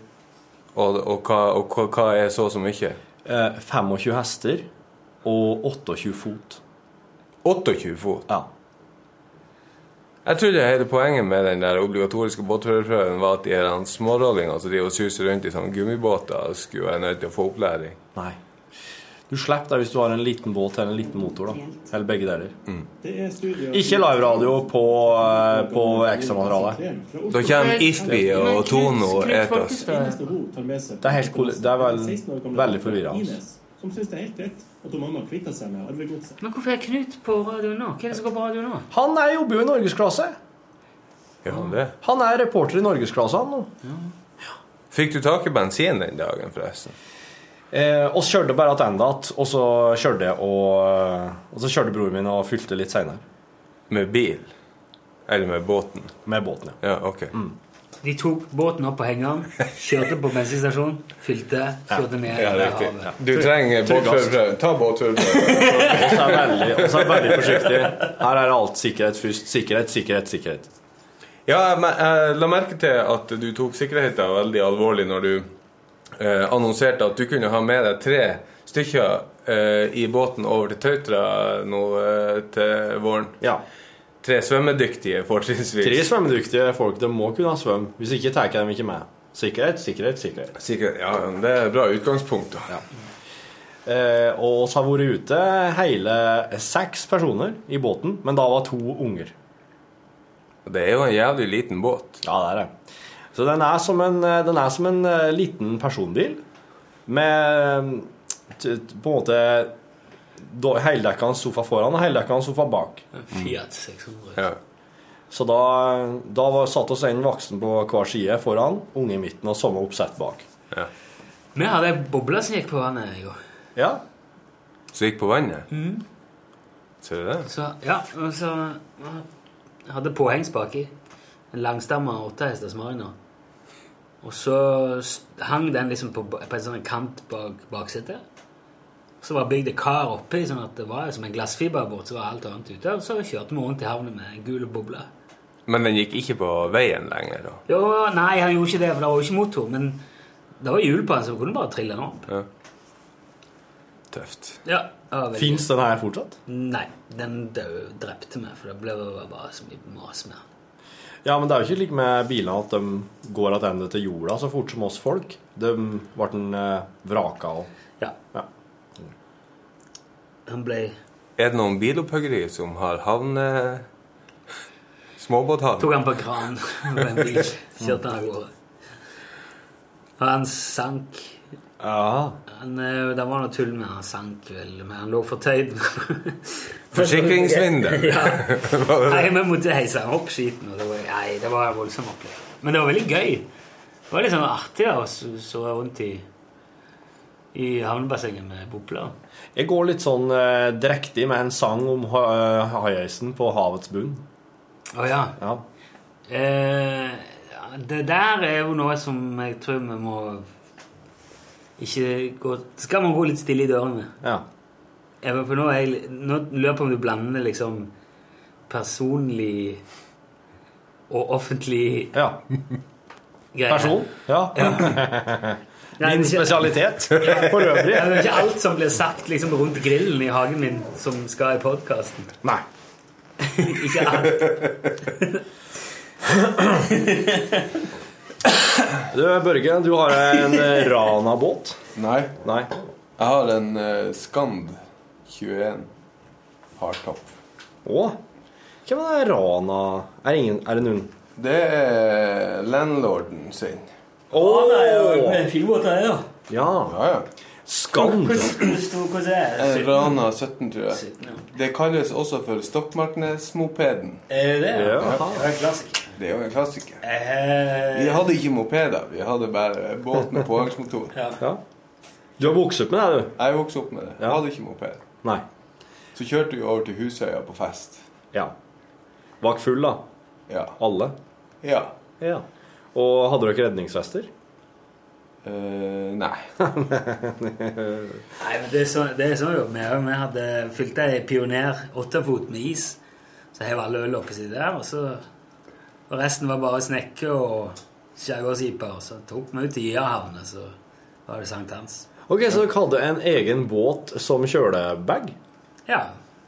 Og, og, hva, og hva, hva er så så mye? Eh, 25 hester og 28 fot. 28 fot? Ja. Jeg trodde hele poenget med den der obligatoriske båtførerprøven var at de her smårollingene som driver og suser rundt i sånne gummibåter, skulle være nødt til å få opplæring. Nei. Du slipper det hvis du har en liten båt eller en liten motor. da. Eller begge deler. Ikke liveradio på, eh, på ekstramaterialet. Da kommer Isby og Tono og eter oss. Det er, helt, cool. det er vel, veldig forvirrende. Som syns det er helt greit at hun mamma kvitter seg med arvegodset. Men hvorfor er Knut på radio nå? Hva er det som går på radio nå? Han er jobber jo i norgesklasse. Ja, det. Han er reporter i norgesklasse, han nå. Ja. Fikk du tak i bensin den dagen, forresten? Eh, og så kjørte bare tilbake, og så kjørte og, og så kjørte broren min og fylte litt seinere. Med bil? Eller med båten? Med båten, ja. Ja, ok. De tok båten opp på hengeren, kjørte på bensinstasjonen, fylte, kjørte ned Ja, i riktig. havet. Du trenger båtførerprøve. Ta båtførerprøve. Og er veldig, og er veldig forsiktig. Her er alt sikkerhet først. Sikkerhet, sikkerhet, sikkerhet. Ja, jeg la merke til at du tok sikkerheten veldig alvorlig når du eh, annonserte at du kunne ha med deg tre stykker eh, i båten over til Tautra nå eh, til våren. Ja. Tre svømmedyktige, fortrinnsvis. Tre svømmedyktige folk de må kunne svømme. Hvis ikke tar jeg dem ikke med. Sikkerhet, sikkerhet, sikkerhet. sikkerhet ja, det er et bra utgangspunkt. da. Eh, og oss har vært ute hele seks personer i båten, men da var to unger. Det er jo en jævlig liten båt. Ja, det er det. Så den er som en, den er som en eh, liten personbil med på en måte heldekkende sofa foran og heldekkende sofa bak. Fiat 600. Ja. Så da, da var, satt oss en voksen på hver side foran, unge i midten og samme oppsett bak. Ja. Vi hadde ei boble som gikk på vannet i går. Ja, Som gikk på vannet? Mm. Ser du det? Så, ja, og så hadde påhengs baki. En langstamma åttehesters mariner. Og så hang den liksom på, på en sånn kant bak baksetet. Så var bygd et kar oppi, sånn at det var som en glassfiberbåt. Så var alt annet ute. Og så kjørte vi rundt i havnen med en gul boble. Men den gikk ikke på veien lenger? da? Jo, nei, han gjorde ikke det, for det var jo ikke motor. Men det var hjul på den, så vi kunne bare trille den opp. Ja. Tøft. Ja, Fins den her fortsatt? Nei, den døde, drepte meg, for det ble bare så mye mas med den. Ja, men det er jo ikke like med bilene at de går tilbake til jorda så fort som oss folk. De ble en eh, vraka og Ja. Ja. Han ble Er det noen bilopphøggeri som har havne... Småbåthavn? Tok han på kran med en bil. Kjørte han av gårde. Og han sank. Ja. Han, eh, det var noe tull med han sank vel, men han lå fortøyd. Forsikringssvindel? ja. Nei, vi måtte heise han opp skiten. Og det var, nei, det var en voldsom opplevelse. Men det var veldig gøy. Det var litt sånn artig da, å så så rundt i, i havnebassenget med bobler. Jeg går litt sånn eh, drektig med en sang om eh, på havets bunn. Å ja. Ja. Eh, det der er jo noe som jeg tror vi må ikke gå Skal man gå litt stille i dørene? ja. Jeg, for nå, er jeg, nå lurer jeg på om du blander liksom personlig og offentlig ja. Person? Ja. Nei, Min spesialitet for øvrig. Det er ikke alt som blir sagt liksom rundt grillen i hagen min, som skal i podkasten. Nei. ikke alt. Du, Børge, du har en eh, Rana-båt. Nei. Nei. Jeg har en uh, Skand 21 hardtopp. Å? Hvem er det Rana Er ingen Er det noen Det er landlorden sin. Å! jo med det, ja. Ja. Ja, ja. Skand. Hvordan er det? Rana 17, tror jeg. 17, ja. Det kalles også for Stokmarknes-mopeden. Er det det? Ja. Det er en klassiker. Det er jo en klassiker. Eh, Vi hadde ikke mopeder, vi hadde bare båt med påhengsmotor. ja. Ja. Du har vokst opp med det, du? Jeg vokste opp med det. Jeg hadde ikke moped. Nei. Så kjørte vi over til Husøya på fest. Ja. Var full, da? Ja. Alle? Ja. Ja. Og hadde dere redningsvester? Uh, nei. Nei, men det er så, det er sånn jo. Vi, vi hadde fylt ei Pioner åttefot med is. Så hev alle øl oppi seg der, og så og resten var bare snekke og skjærgårdsiper. Så tok vi ut til Iahavn, og så var det sankthans. Ok, Så dere hadde en egen båt som kjølebag? Ja,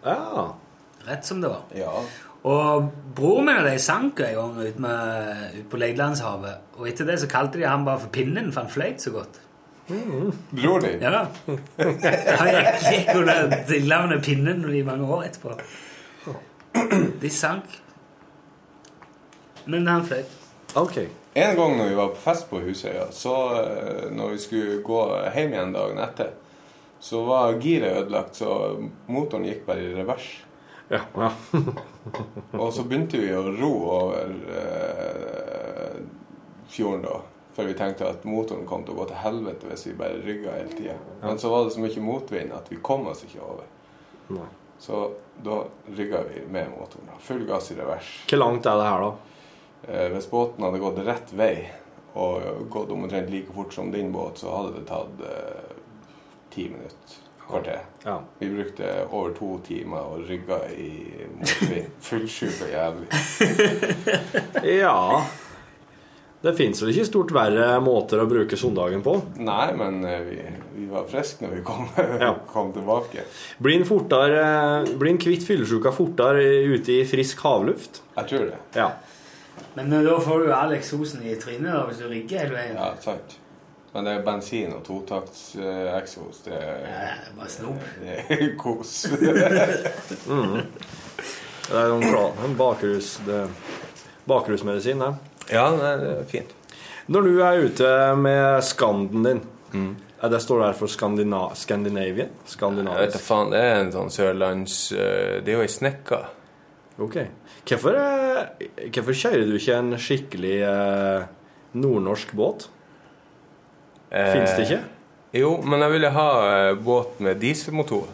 Ja. rett som det var. Ja. Og broren min og de sank en gang ute ut på Leidlandshavet. Og etter det så kalte de han bare for Pinnen, for han fløyt så godt. Bror din? Ja. Han gikk, gikk under tilnavnet Pinnen i mange år etterpå. De sank. Men han fløyt. Ok. En gang når vi var på fest på Husøya, så eh, når vi skulle gå hjem igjen dagen etter, så var giret ødelagt, så motoren gikk bare i revers. Ja. ja. Og så begynte vi å ro over eh, fjorden da. For vi tenkte at motoren kom til å gå til helvete hvis vi bare rygga hele tida. Men så var det så mye motvind at vi kom oss ikke over. Nei. Så da rygga vi med motoren. da. Full gass i revers. Hvor langt er det her, da? Eh, hvis båten hadde gått rett vei og gått omtrent like fort som din båt, så hadde det tatt eh, ti minutter. Kvarter. Ja. Vi brukte over to timer og rygga i motvind. Fullsjuk og jævlig. Ja Det fins vel ikke stort verre måter å bruke søndagen på? Nei, men eh, vi, vi var friske når vi kom, Ja. kom tilbake. Blir en fortere Blir en kvitt fyllesyka fortere ute i frisk havluft? Jeg tror det. Ja. Men da får du Alex Osen i trynet hvis du rigger hele veien. Ja, sant. Men det er bensin og totakts-eksos. det, Ja, er bare snop. det er kos. Det er en, bakrus, det, bakrusmedisin, det. ja, det er fint. Når du er ute med skanden din, er det står der for Skandina Scandinavian? Jeg vet da faen, det er en sånn sørlands... eh, Det er jo ei snekka. Ok. Hvorfor, eh, hvorfor kjører du ikke en skikkelig eh, nordnorsk båt? Fins det ikke? Jo, men jeg ville ha eh, båt med dieselmotor.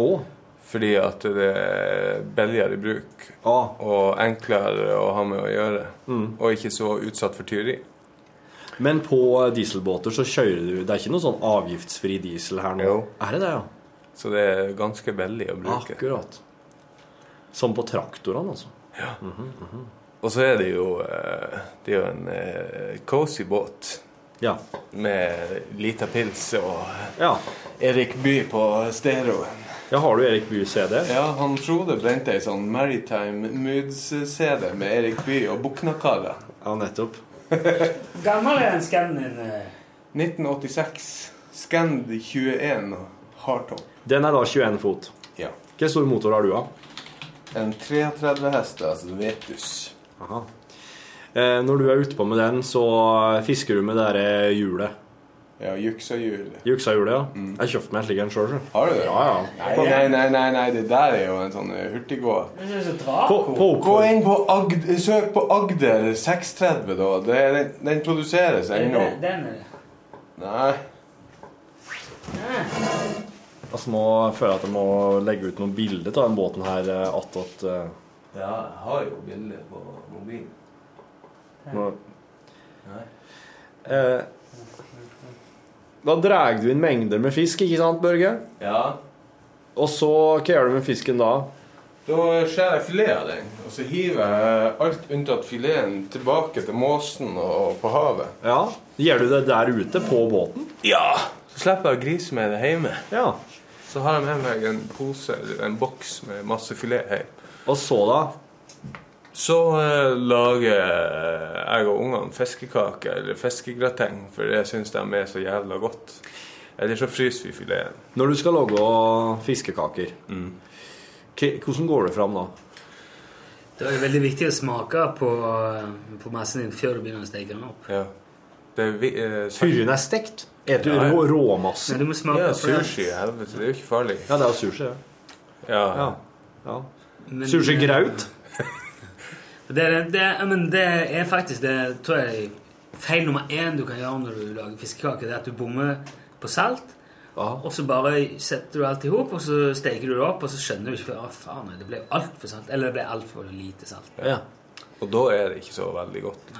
Oh. Fordi at det er billigere i bruk oh. og enklere å ha med å gjøre. Mm. Og ikke så utsatt for tyveri. Men på dieselbåter så kjører du Det er ikke noe sånn avgiftsfri diesel her nå? Jo. Er det det, ja? Så det er ganske billig å bruke. Akkurat. Som på traktorene, altså? Ja Og så er det jo, eh, det er jo en eh, cozy båt Ja. med lita pils og ja. Erik Bye på stereoen. Ja, Har du Erik Bye-CD? Ja, han Frode brente ei sånn Maritime Moods-CD med Erik Bye og Buknakara. Ja, nettopp. Gammel er den skannen din. eh. 1986. Scand 21 hardtop. Den er da 21 fot. Ja. Hvor stor motor har du, da? En 33 hester, altså Vetus. Aha. Eh, når du er ute på med den, så fisker du med det derre hjulet. Ja, juksahjul. Juksahjulet, ja. Jeg kjøpte meg en slik en sjøl. Har du det? Ja, ja. Nei, nei, nei, nei, nei, det der er jo en sånn eh, hurtiggåer. Det er så På, på, Gå inn på Agder, søk på Agder 630, da. Det den, den produseres ennå. Den, den det. Nei. Altså må føle at jeg må legge ut noen bilder av den båten her eh, attåt eh, Ja, jeg har jo bilder på mobilen. Nå. Eh, Da drar du inn mengder med fisk, ikke sant, Børge? Ja. Og så, hva gjør du med fisken da? Da skjærer jeg filet av den, og så hiver jeg alt unntatt fileten tilbake til måsen og på havet. Ja, Gjør du det der ute på båten? Ja! Så slipper jeg å grise med det hjemme. Ja. Så har jeg med meg en pose eller en boks med masse filet hjem. Og så, da? Så eh, lager jeg og ungene fiskekaker eller fiskegrateng, for det syns de er så jævla godt. Eller så fryser vi fileten. Når du skal lage fiskekaker, mm. hvordan går det fram da? Det er veldig viktig å smake på, på massen din før du begynner å steke den opp. Ja. Det vi, eh, den er stekt? Er du Ja, ja. rå, råmasse? Men du må smake Ja, sushi, helvete. Det er jo ikke farlig. Ja, det er jo sushi, ja. Ja. ja. ja. Sushi-graut? Det, er- det, men det er faktisk det tror jeg feil nummer én du kan gjøre når du lager fiskekaker. Det er at du bommer på salt. Og så bare setter du alt i hop, og så steker du det opp, og så skjønner du ikke Å, faen, det ble altfor salt. Eller det ble altfor lite salt. Ja. Og da er det ikke så veldig godt.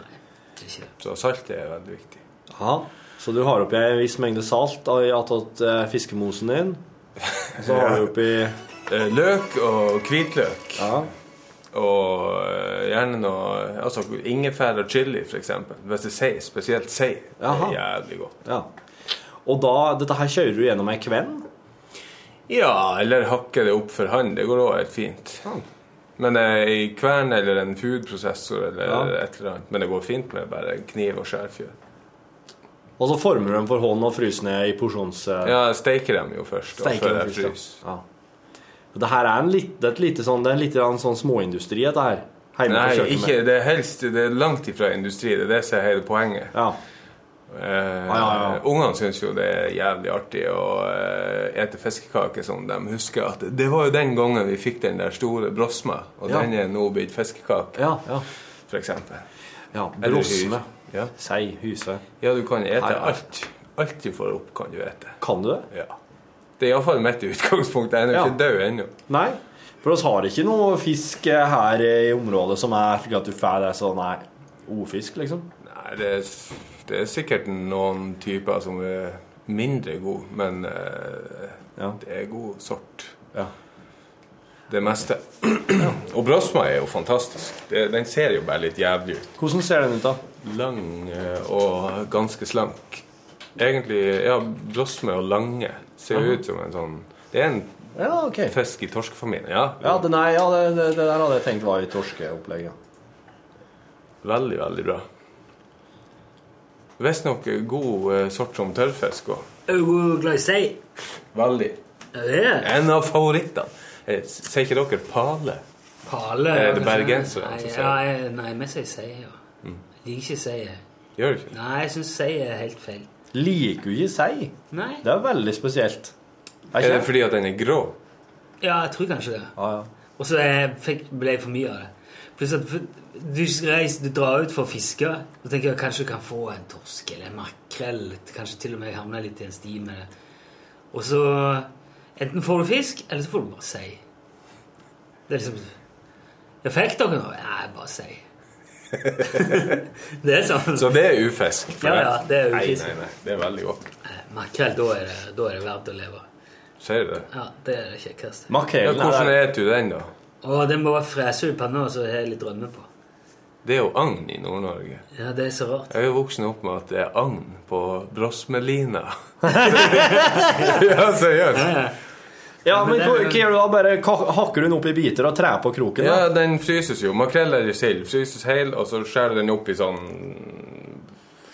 Så saltet er veldig viktig. Aha. så du har oppi en viss mengde salt i attåt eh, fiskemosen din. Så har du oppi Eh, Løk og hvitløk. Og eh, gjerne noe altså ingefær og chili, eksempel. Hvis det er sei, spesielt sei. Det er jævlig godt. Ja. Og da, dette her kjører du gjennom ei kvenn? Ja, eller hakker det opp for hånd. Det går òg helt fint. Men eh, i kvern eller en foodprosessor eller Ja. et eller annet. Men det går fint med bare kniv og skjærfjør. Og så former du dem for hånd og fryser ned i porsjons... eh, Ja, jeg steker dem jo først, og før jeg fryser. Ja. Det her er en litt, det er et lite sånn, det er litt sånn småindustri, dette her. Nei, ikke, det er helst det er langt ifra industri. Det er det som er hele poenget. Ja. Eh, ja, ja. Ungene syns jo det er jævlig artig å eh, ete fiskekaker som de husker at Det var jo den gangen vi fikk den der store brosma, og den er nå blitt fiskekake. Ja, ja. Eksempel. Ja, brosme. Ja. Sei, hyse. ja, du kan ete alt. Alt du får opp, kan du ete. Kan du det? Ja. Det er iallfall mitt utgangspunkt. Jeg er Ja. ikke død ennå. Nei, for oss har ikke noe fisk her i området som er slik at du får det sånn nei, ofisk, liksom. Nei, det er, det er sikkert noen typer som er mindre gode, men eh, det er god sort. Ja. Det meste. Og brosma er jo fantastisk. Det, den ser jo bare litt jævlig ut. Hvordan ser den ut, da? Lang eh, og ganske slank. Egentlig, ja, brosme og lange ser Aha. ut som en sånn Det er en Ja, okay. fisk i torskefamilien. Ja, Ja, det, nei, ja det, det, det der hadde jeg tenkt var i torskeopplegget. veldig, veldig bra. Visstnok god eh, sort som tørrfisk òg. Glad? Veldig. Ja, det det. En av favorittene. Eh, Sier ikke dere pale? Pale. Er det bergensere som sier det? jeg- nei, vi sier sei, ja. Mm. Jeg liker ikke sei. Gjør du ikke? Nei, jeg syns sei er helt feil. Liker du ikke sei? Nei. Det er veldig spesielt. Er det fordi at den er grå? Ja, jeg tror kanskje det. Ah, ja. Og så ble jeg for mye av det. Pluss at du, reiser, du drar ut for å fiske. Da tenker jeg kanskje du kan få en torsk eller en makrell. Kanskje til og med havne litt i en sti med det. Og så enten får du fisk, eller så får du bare sei. Det er liksom Jeg fikk dere noe? Nei, bare sei. det er sånn. Så det er ufisk? Ja, ja, det er ufisk. nei, nei, nei. det er veldig godt. Makrell, da er, det, da er det verdt å leve. Ser du det? Ja, det er det kjekkeste. Ja, hvordan spiser du den, da? Å, den må bare frese ut i panna, så har jeg litt rømme på. Det er jo agn i Nord-Norge. Ja, det er så rart. Jeg er jo voksen opp med at det er agn på brosmelina. ja, seriøst. Ja, men hva hva gjør du da? Bare hakker du den opp i biter og trær på kroken? da? Ja, den fryses jo. Makrell eller sild fryses hel, og så skjærer du den opp i sånn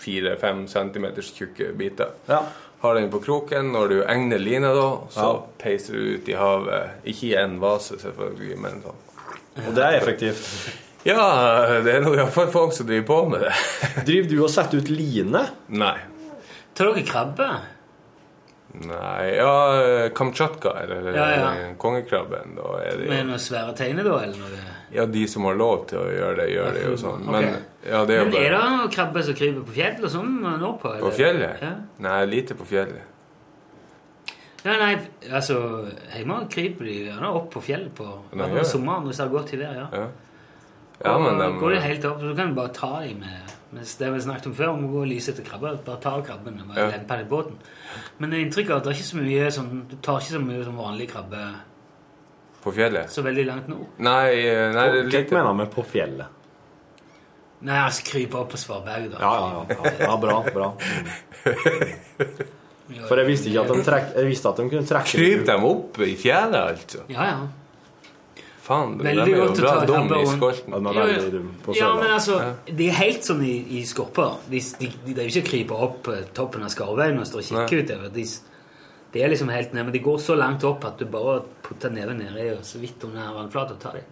fire-fem centimeters tjukke biter. Ja. Har den på kroken. Når du egner lina, da, så Ja. peiser du ut i havet. Ikke i en vase, selvfølgelig, men sånn. Og det er effektivt. Ja, det er nå iallfall folk som driver på med det. Driver du og setter ut line? Nei. Tar dere krabbe? Nei Ja, kamtsjatka, eller Ja, ja. eh, kongekrabben, da er det Med noen svære teiner, da? eller noe? Ja, de som har lov til å gjøre det, gjør det jo sånn. Men ja, det er Men er det noen krabbe som kryper på fjell og sånn nordpå? På eller? fjellet? Ja. Nei, lite på fjellet. Ja, nei, altså Hjemme kryper de gjerne opp på fjellet på Nei, på sommeren hvis det har godt i vær. Ja. Ja, ja men Da de går de helt opp, så du kan bare ta dem med mens Det vi snakket om før, om å gå og lyse etter krabber. Bare ta krabben og bare Ja. lempe den i båten. Men det er inntrykk av at det er ikke så mye sånn Du tar ikke så mye som vanlig krabbe På fjellet? så veldig langt nord. Nei, eh, nei det er Hva mener med på fjellet? Nei, altså krype opp på Svarberget, da. Ja, ja, ja. ja bra, bra. For jeg visste ikke at de, trekk, jeg visste at de kunne trekke Kryp dem opp i fjellet, altså? Ja, ja. Faen, det Veldig er jo å bra ta dum i skolten. Ja, Ja, men altså, de er helt sånn i, i skorpa. De, de, de, de er jo ikke kryper opp eh, toppen av skarveien og står og kikker utover. De, de er liksom helt ned, men de går så langt opp at du bare putter neven nedi og så vidt under vannflata og tar dem.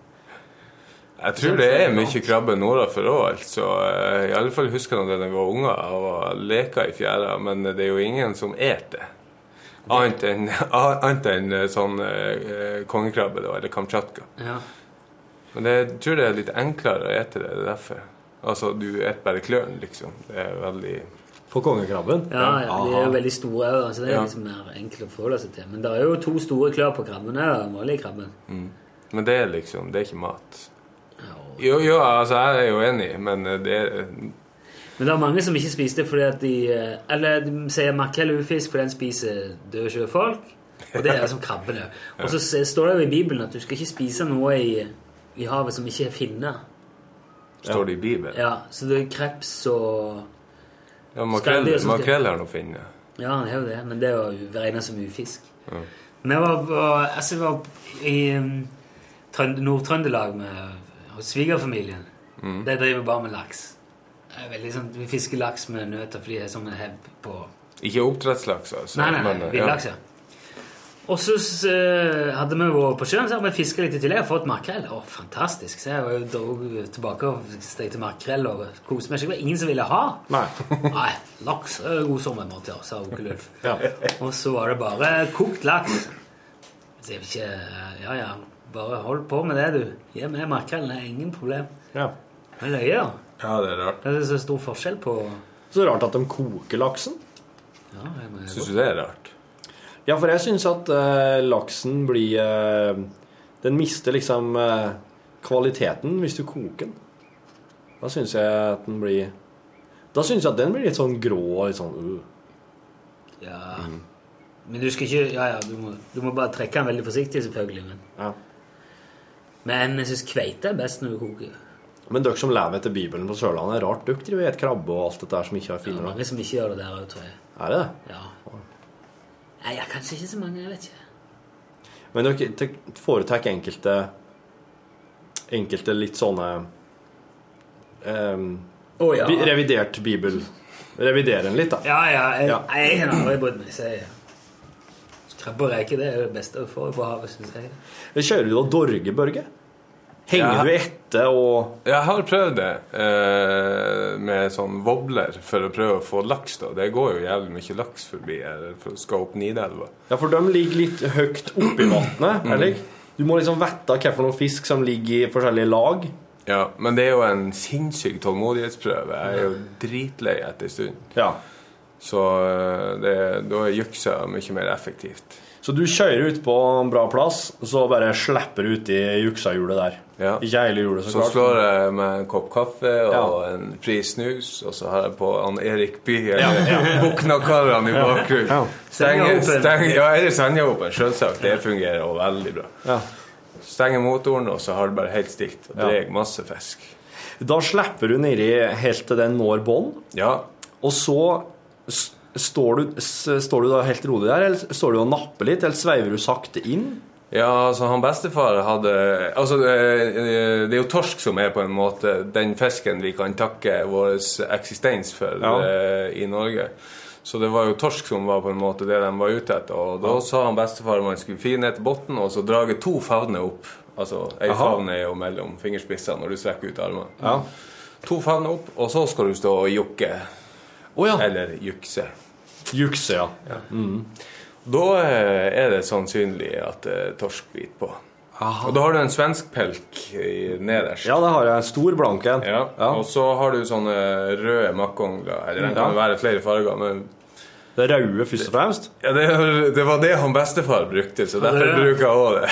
Jeg tror det er mye krabbe nordafor òg, altså. I alle fall husker jeg da jeg var unger og leka i fjæra, men det er jo ingen som et det. Annet enn annet enn eh, sånn eh, kongekrabbe, da, eller kamtsjatka. Ja. Men det, jeg tror det er litt enklere å ete det, det er derfor. Altså, du spiser bare klørne, liksom. Det er veldig På kongekrabben? Ja, ja, de er jo veldig store, òg, så det er Ja. liksom mer enkelt å forholde seg til. Men det er jo to store klør på krabben her, den vanlige krabben. Men det er liksom Det er ikke mat. Jo, jo, altså, jeg er jo enig, men eh, det er Men det er mange som ikke spiser det fordi at de eh, Eller de sier makrell er ufisk fordi den spiser døde sjøfolk. Og det er som krabbene. Og så står det jo i Bibelen at du skal ikke spise noe i, i havet som ikke er finne. Står det i Bibelen? Ja, så det er kreps og Ja, makrell, makrell er noe finne. Ja, han er jo det, men det er jo regna som ufisk. Men jeg var, var, altså, var i um, Nord-Trøndelag med svigerfamilien. De driver bare med laks. Det er veldig sånn, Vi fisker laks med nøter fordi det er sånn en hebb på Ikke oppdrettslaks, altså. Nei, nei, nei, men, eh, villaks, ja. Og så s- hadde vi vært på sjøen så hadde vi fiska litt i tillegg og fått makrell. Å, fantastisk. Så jeg dro tilbake og stekte makrell og koste meg. Det var ingen som ville ha. Nei. Nei, laks er god sommermat, ja, sa onkel Ulf. Ja. Og så var det bare kokt laks. Så jeg ikke Ja, ja, bare hold på med det, du. Gi meg makrellen, det er ingen problem. Ja. Det gjør... løye, da. Ja, det er rart. Det er så stor forskjell på Så rart at de koker laksen. Ja, Syns du det er rart? Ja, for jeg syns at eh, laksen blir eh, Den mister liksom eh, kvaliteten hvis du koker den. Da syns jeg at den blir Da syns jeg at den blir litt sånn grå og litt sånn uh. Ja. Men du skal ikke Ja, ja, du må, du må bare trekke den veldig forsiktig, selvfølgelig. Men, Ja. men jeg syns kveite er best når du koker. Men dere som lever etter Bibelen på Sørlandet, er rart dere driver spiser krabbe og alt dette som ikke har Det Ja, mange som ikke gjør det der òg, tror jeg. Er det det? Ja. Nei, ja, kanskje ikke så mange. Jeg vet ikke. Men dere foretrekker enkelte Enkelte litt sånne um, oh, ja. bi- Revidert bibel. Revidere den litt, da. Ja, ja. Jeg, Ja. jeg har aldri brydd meg. Så jeg Krabbe og reker det er det beste du får på havet, syns jeg. Kjører du da Dorge, Børge? Henger Ja. du etter og Jeg har prøvd det eh, med sånn wobbler for å prøve å få laks. da. Det går jo jævlig mye laks forbi her for skal opp Nidelva. Ja, for de ligger litt høyt oppi vannet, Mm. Du må liksom vite noe fisk som ligger i forskjellige lag. Ja, Men det er jo en sinnssyk tålmodighetsprøve. Jeg er jo dritlei etter en stund. Ja. Så eh, det, da er juksa mye mer effektivt. Så du kjører ut på en bra plass, og så bare slipper du uti juksahjulet der. Ja. Ikke hele jula, så, Så klart. slår jeg med en kopp kaffe og Ja. en fri snus, og så har jeg på han Erik Bye eller Buknakarene i bakgrunnen. Ja. Stenger, stenger, ja, eller Senjahopen, selvsagt. Det fungerer også veldig bra. Ja. Stenger motoren, og så har det bare helt stilt. Og Ja. drar masse fisk. Da slipper du nedi helt til den når bånn, Ja. og så står du, står du da helt rolig der, eller står du og napper litt, eller sveiver du sakte inn? Ja, altså han bestefar hadde Altså, det, det er jo torsk som er på en måte den fisken vi kan takke vår eksistens for Ja. eh, i Norge. Så det var jo torsk som var på en måte det de var ute etter. Og da sa han bestefar man skulle fire ned til bunnen og så drage to favner opp. Altså ei favne favn er jo mellom fingerspissene når du strekker ut armene. Ja. To favner opp, og så skal du stå og jokke. Oh, ja. Eller jukse. Jukse, ja. Da eh, er det sannsynlig at det er torsk biter på. Aha. Og da har du en svensk pelk i- nederst. Ja, det har jeg. En stor blank en. Ja. Ja. Og så har du sånne røde makkongler. Eller den kan Ja. være flere farger. Men Det røde først og fremst. ja, det, det var det han bestefar brukte, så derfor bruker jeg òg det.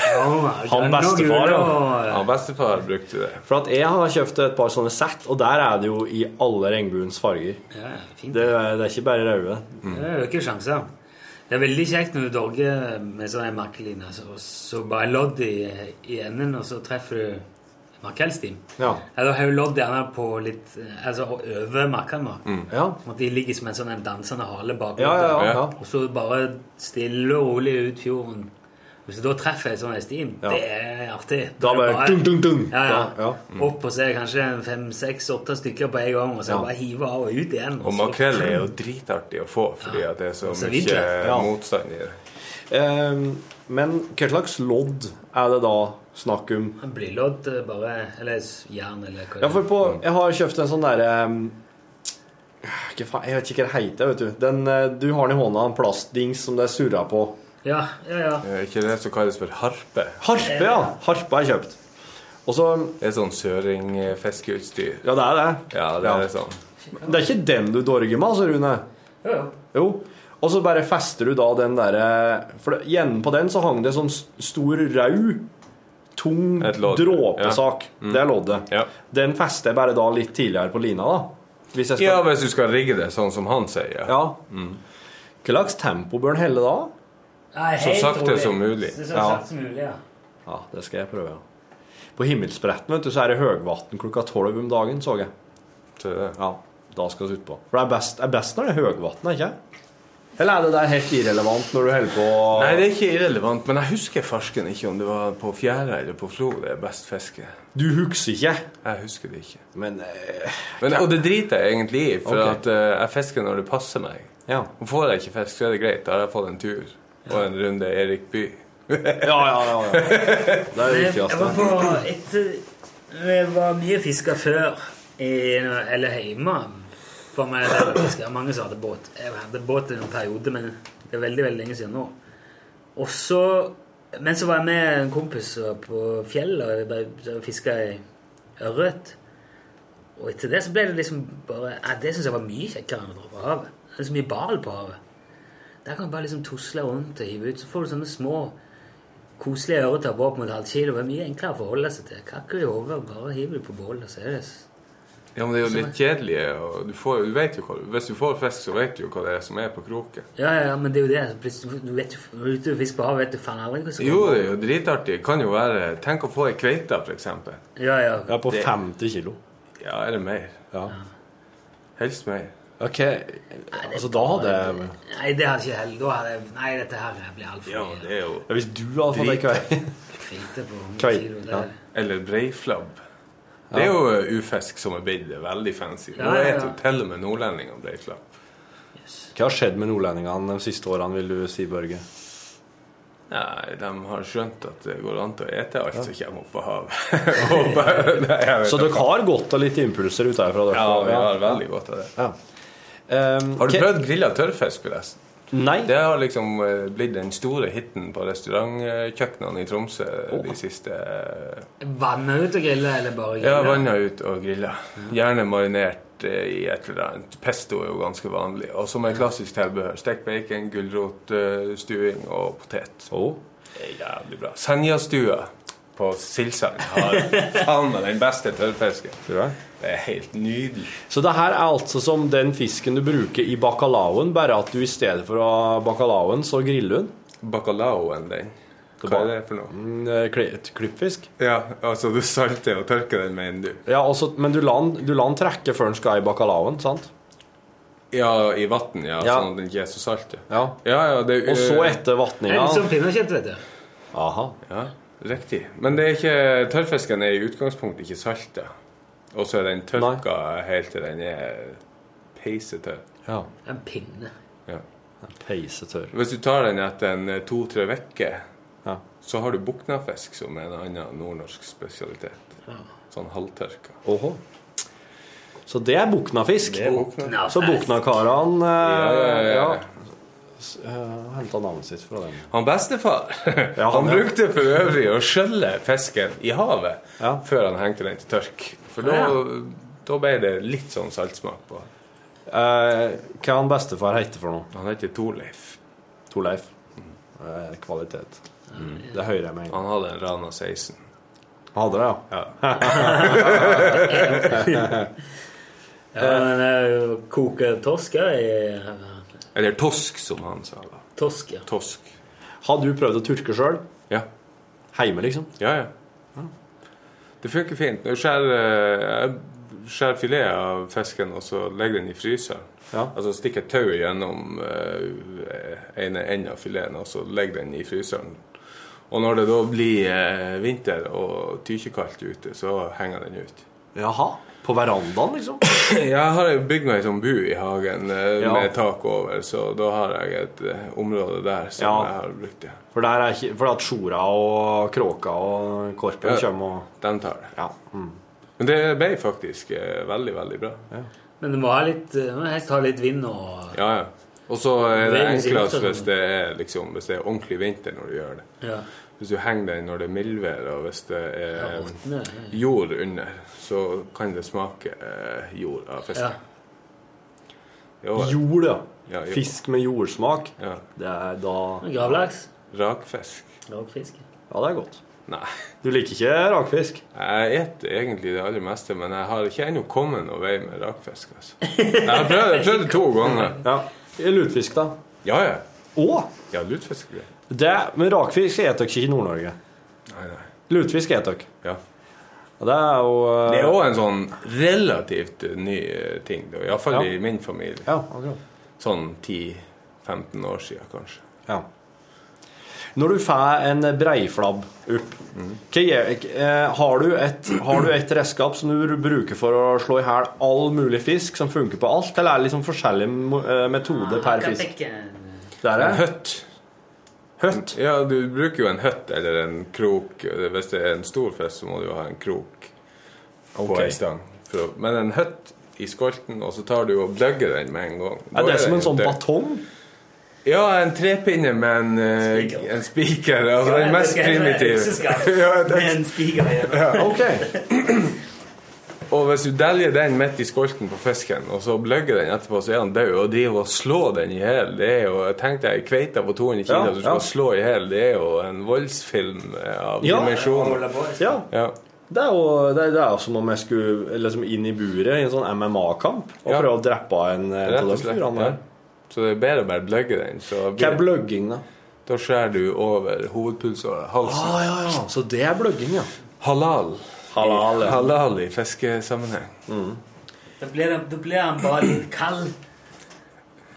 Han bestefar, ja. Han bestefar brukte det. For at jeg har kjøpt et par sånne sett, og der er det jo i alle regnbuens farger. Ja, fint. Det, er- det er ikke bare røde. Det er jo ikke sjanser. Det er veldig kjekt når du dorger med sånn en makkeline, så, så bare lodd i, i enden, og så treffer du markellstim. Ja. Eller har jo lodd gjerne på litt Altså over makkene. Mm. Ja. At de ligger som en sånn dansende hale bak. Ja, ja, ja, Ja. ja. Og så bare stille og rolig ut fjorden. Hvis du da treffer et sånt stim, Ja. det er artig. Da er det bare dung, dung, dung. Ja, ja. Ja, ja. Opp og se kanskje fem, seks, åtte stykker på en gang, og så Ja. bare hive av og ut igjen. Og og makrell er jo dritartig å få, fordi at det er så så mye. Ja. motstand i det. Um, men hva slags lodd er det da snakk om? En Blylodd eh, bare Eller jern, eller hva Ja, for på, jeg har kjøpt en sånn derre um, Jeg vet ikke hva det heter. vet Du Den, eh, du har den i hånda, en plastdings som det surrer på. Ja, ja, ja. Er ikke det som kalles for harpe? Harpe, ja! Harpe har jeg kjøpt. Og så Det er sånn søringfiskeutstyr. Ja, det er det. Ja, det Ja. er sånn. Det er ikke den du dorger med, altså, Rune? Jo, jo. Jo. Og så bare fester du da den derre For det- i på den så hang det sånn s- stor, rød, tung Et lodd. dråpesak. Det er loddet. Ja. Den fester jeg bare da litt tidligere på lina, da. Hvis jeg skal ja, hvis du skal rigge det sånn som han sier. Ja. Hva slags tempo bør den helle da? Nei, Så sakte som mulig. Så Ja. som mulig, ja. Ja, det skal jeg prøve. ja. På Himmelsbretten vet du, så er det høgvann klokka tolv om dagen, så jeg. Så. Ja, da skal vi utpå. For det er best, er best når det er høgvann, ikke Eller er det der helt irrelevant når du holder på Nei, det er ikke irrelevant, men jeg husker farsken ikke om det var på Fjæra eller på Flo det er best fiske. Du husker ikke? Jeg husker det ikke. Men eh, Men, og det driter jeg egentlig i, for okay. at eh, jeg fisker når det passer meg. Ja. Og får jeg ikke fisk, så er det greit. Da har jeg fått en tur og en runde Erik By. Ja, ja, ja. ja. Det er det Jeg, jeg var på et jeg var mye fiska før, i, eller hjemme. For meg der jeg fisket. Mange som hadde båt. Jeg hadde båt i en periode, men det er veldig veldig lenge siden nå. Og så Men så var jeg med en kompis på fjellet og fiska i ørret. Og etter det så ble det liksom bare ja, Det syns jeg var mye kjekkere enn å dra på havet. Det er så mye bal på havet. Der kan du bare liksom tusle rundt og hive ut. Så får du sånne små koselige på opp mot halvt kilo. Det er mye enklere å forholde seg til. Kakker i hodet og bare hiver det på bålet, så er det Ja, men det er jo litt kjedelig. Og du, får, du vet jo hva, hvis du får fisk, så vet du jo hva det er som er på kroken. Ja, ja, ja, men det er jo det. Du vet jo, når du er ute og fisker på havet, vet du faen aldri hva som Jo, det er jo dritartig. Kan jo være Tenk å få ei kveite, eksempel. Ja, ja. Er på 50 kilo. Ja, eller mer. Ja. Helst mer. Ok, altså da hadde jeg Nei, det hadde ikke heller. Da hadde jeg Nei, dette her blir altfor Ja, mye. det er jo ja, Hvis du hadde fått ei kvei Kvite på 100 Kvei, kilo. Ja. Eller breiflabb. Det er jo eh, ufisk som er blitt veldig fancy. Nå spiser jo til og med nordlendinger breiflabb. Hva har skjedd med nordlendingene de siste årene, vil du si, Børge? Nei, de har skjønt at det går an til å ete alt som kommer opp av havet. Nei, Så dere har gått av litt impulser ut herfra? Ja, vi har veldig godt av det. Ja. Um, Har du prøvd grilla tørrfisk, forresten? Nei. Det har liksom eh, blitt den store hiten på restaurantkjøkkenene i Tromsø de siste Vanna ut og grille, eller bare grille? Ja, vanna ut og grilla. Gjerne marinert eh, i et eller annet. Pesto er jo ganske vanlig. Og som er klassisk tilbehør. Stekt bacon, gulrotstuing og potet. Oh. Det er jævlig bra. Senjastua på Silsand har faen meg den beste tørrfisken. Det er helt nydelig. Så det her er altså som den fisken du bruker i bacalaoen, bare at du i stedet for å ha bacalaoen, så griller du den? Bacalaoen, den. Hva er det for noe? Mm, eh, Klippfisk? Ja, altså du salter og tørker den, mener du? Ja, også, men du lar den- trekke før den skal i bacalaoen, sant? Ja, i vann, ja, Ja. sånn at den ikke er så salt. Ja, Ja. ja, ja det, Og så eh, etter Det er vatninga litt som pinnekjøtt, vet du. Aha. Ja, riktig. Men det er ikke, tørrfisken er i utgangspunktet ikke salta. Og så er den tørka helt til den er peisetørr. Ja. En pinne. Ja. En Peisetørr. Hvis du tar den etter en eh, to-tre uker, Ja. så har du buknafisk som er en annen nordnorsk spesialitet. Ja. Sånn halvtørka. Åhå. Så det er buknafisk. Det er buknafisk. Så buknakarene Ja, ja, ja, ja. Uh, henta navnet sitt fra den. Han bestefar Ja, han han, brukte for øvrig å skjølle fisken i havet Ja. før han hengte den til tørk. For da, da ble det litt sånn saltsmak på. Eh, hva han bestefar heter for noe? Han heter Torleif. Torleif. Eh, kvalitet. Det hører jeg med en gang. Han hadde en Rana 16. Hadde det, ja? Ja, men jo koke torsk er i Eller tosk, som han sa. da. Tosk, ja. Tosk. Har du prøvd å turke sjøl? Ja. Heime, liksom? Ja, ja. Det funker fint. Når skjærer, eh, jeg skjærer filet av fisken, og så legger den i fryseren. Ja. Altså stikker tauet gjennom uh, ene enden av fileten, og så legger den i fryseren. Og når det da blir eh, vinter og tykjekaldt ute, så henger den ut. Jaha. På verandaen, liksom? Jeg har jo bygd meg som bu i hagen eh, Ja. med tak over, så da har jeg et eh, område der som Ja. jeg har brukt. Ja. For, der er ikke, for at sjora og kråka og korpen Ja. kommer og Den tar det. Ja. Mm. Men det ble faktisk eh, veldig, veldig bra. Ja. Men du må, ha litt, må helst ha litt vind og Ja, ja. Og så er det enklest hvis det er, liksom, hvis det er ordentlig vinter når du gjør det. Ja. Hvis du henger den når det er mildvær, og hvis det er jord under, så kan det smake eh, jord av fisken. Ja. Jord, ja. Ja, jord. Fisk med jordsmak. Ja. Det er da Gravlaks. Rakfisk. Rakfisk. Ja, det er godt. Nei. Du liker ikke rakfisk? Jeg spiser egentlig det aller meste, men jeg har ikke ennå kommet noen vei med rakfisk. Altså. Jeg har prøvd, det to ganger. Ja. Lutfisk, da? Ja, ja. Å! Ja, lutefisk. ja. Det, men rakfisk spiser dere ikke i Nord-Norge. Nei, nei. Lutfisk spiser dere. Ja. Og det er jo uh... Det er òg en sånn relativt eh, ny eh, ting, iallfall Ja. i min familie. Ja, akkurat. Sånn 10-15 år siden, kanskje. Ja. Når du får en breiflabb opp, hva eh, har, du et, har du et redskap som du bruker for å slå i hæl all mulig fisk, som funker på alt, eller er det liksom forskjellige metoder per fisk? Det er En høtt. Høtt? Ja, du bruker jo en høtt eller en krok. Hvis det er en stor fisk, så må du jo ha en krok på Ok. ei stang. For å, men en høtt i skolten, og så tar du og bløgger den med en gang. Er det som en sånn batong? Ja, en trepinne med en, eh, en spiker. Altså den mest primitive. Ja, Med en spiker igjen. Ja. Ok. Og hvis du deljer den midt i skolten på fisken, og så bløgger den etterpå, så er han død. Og driver og slår den i hjel. Det er jo Tenk deg kveite på 200 kilo Ja, du skal ja. slå i hjel. Det er jo en voldsfilm eh, av Ja. dimensjoner. Ja. Ja. Det er jo det er, det er som om jeg skulle liksom inn i buret i en sånn MMA-kamp og Ja. prøve å drepe en eh, av de Ja. Så det er bedre å bare bløgge den. Så Hva er bløgging, da? Da skjærer du over hovedpulsåret, halsen. Ah, ja, ja. Så det er bløgging, ja. Halal. Halal, ja. Halal i fiskesammenheng. Da blir, det, da blir han bare litt kald.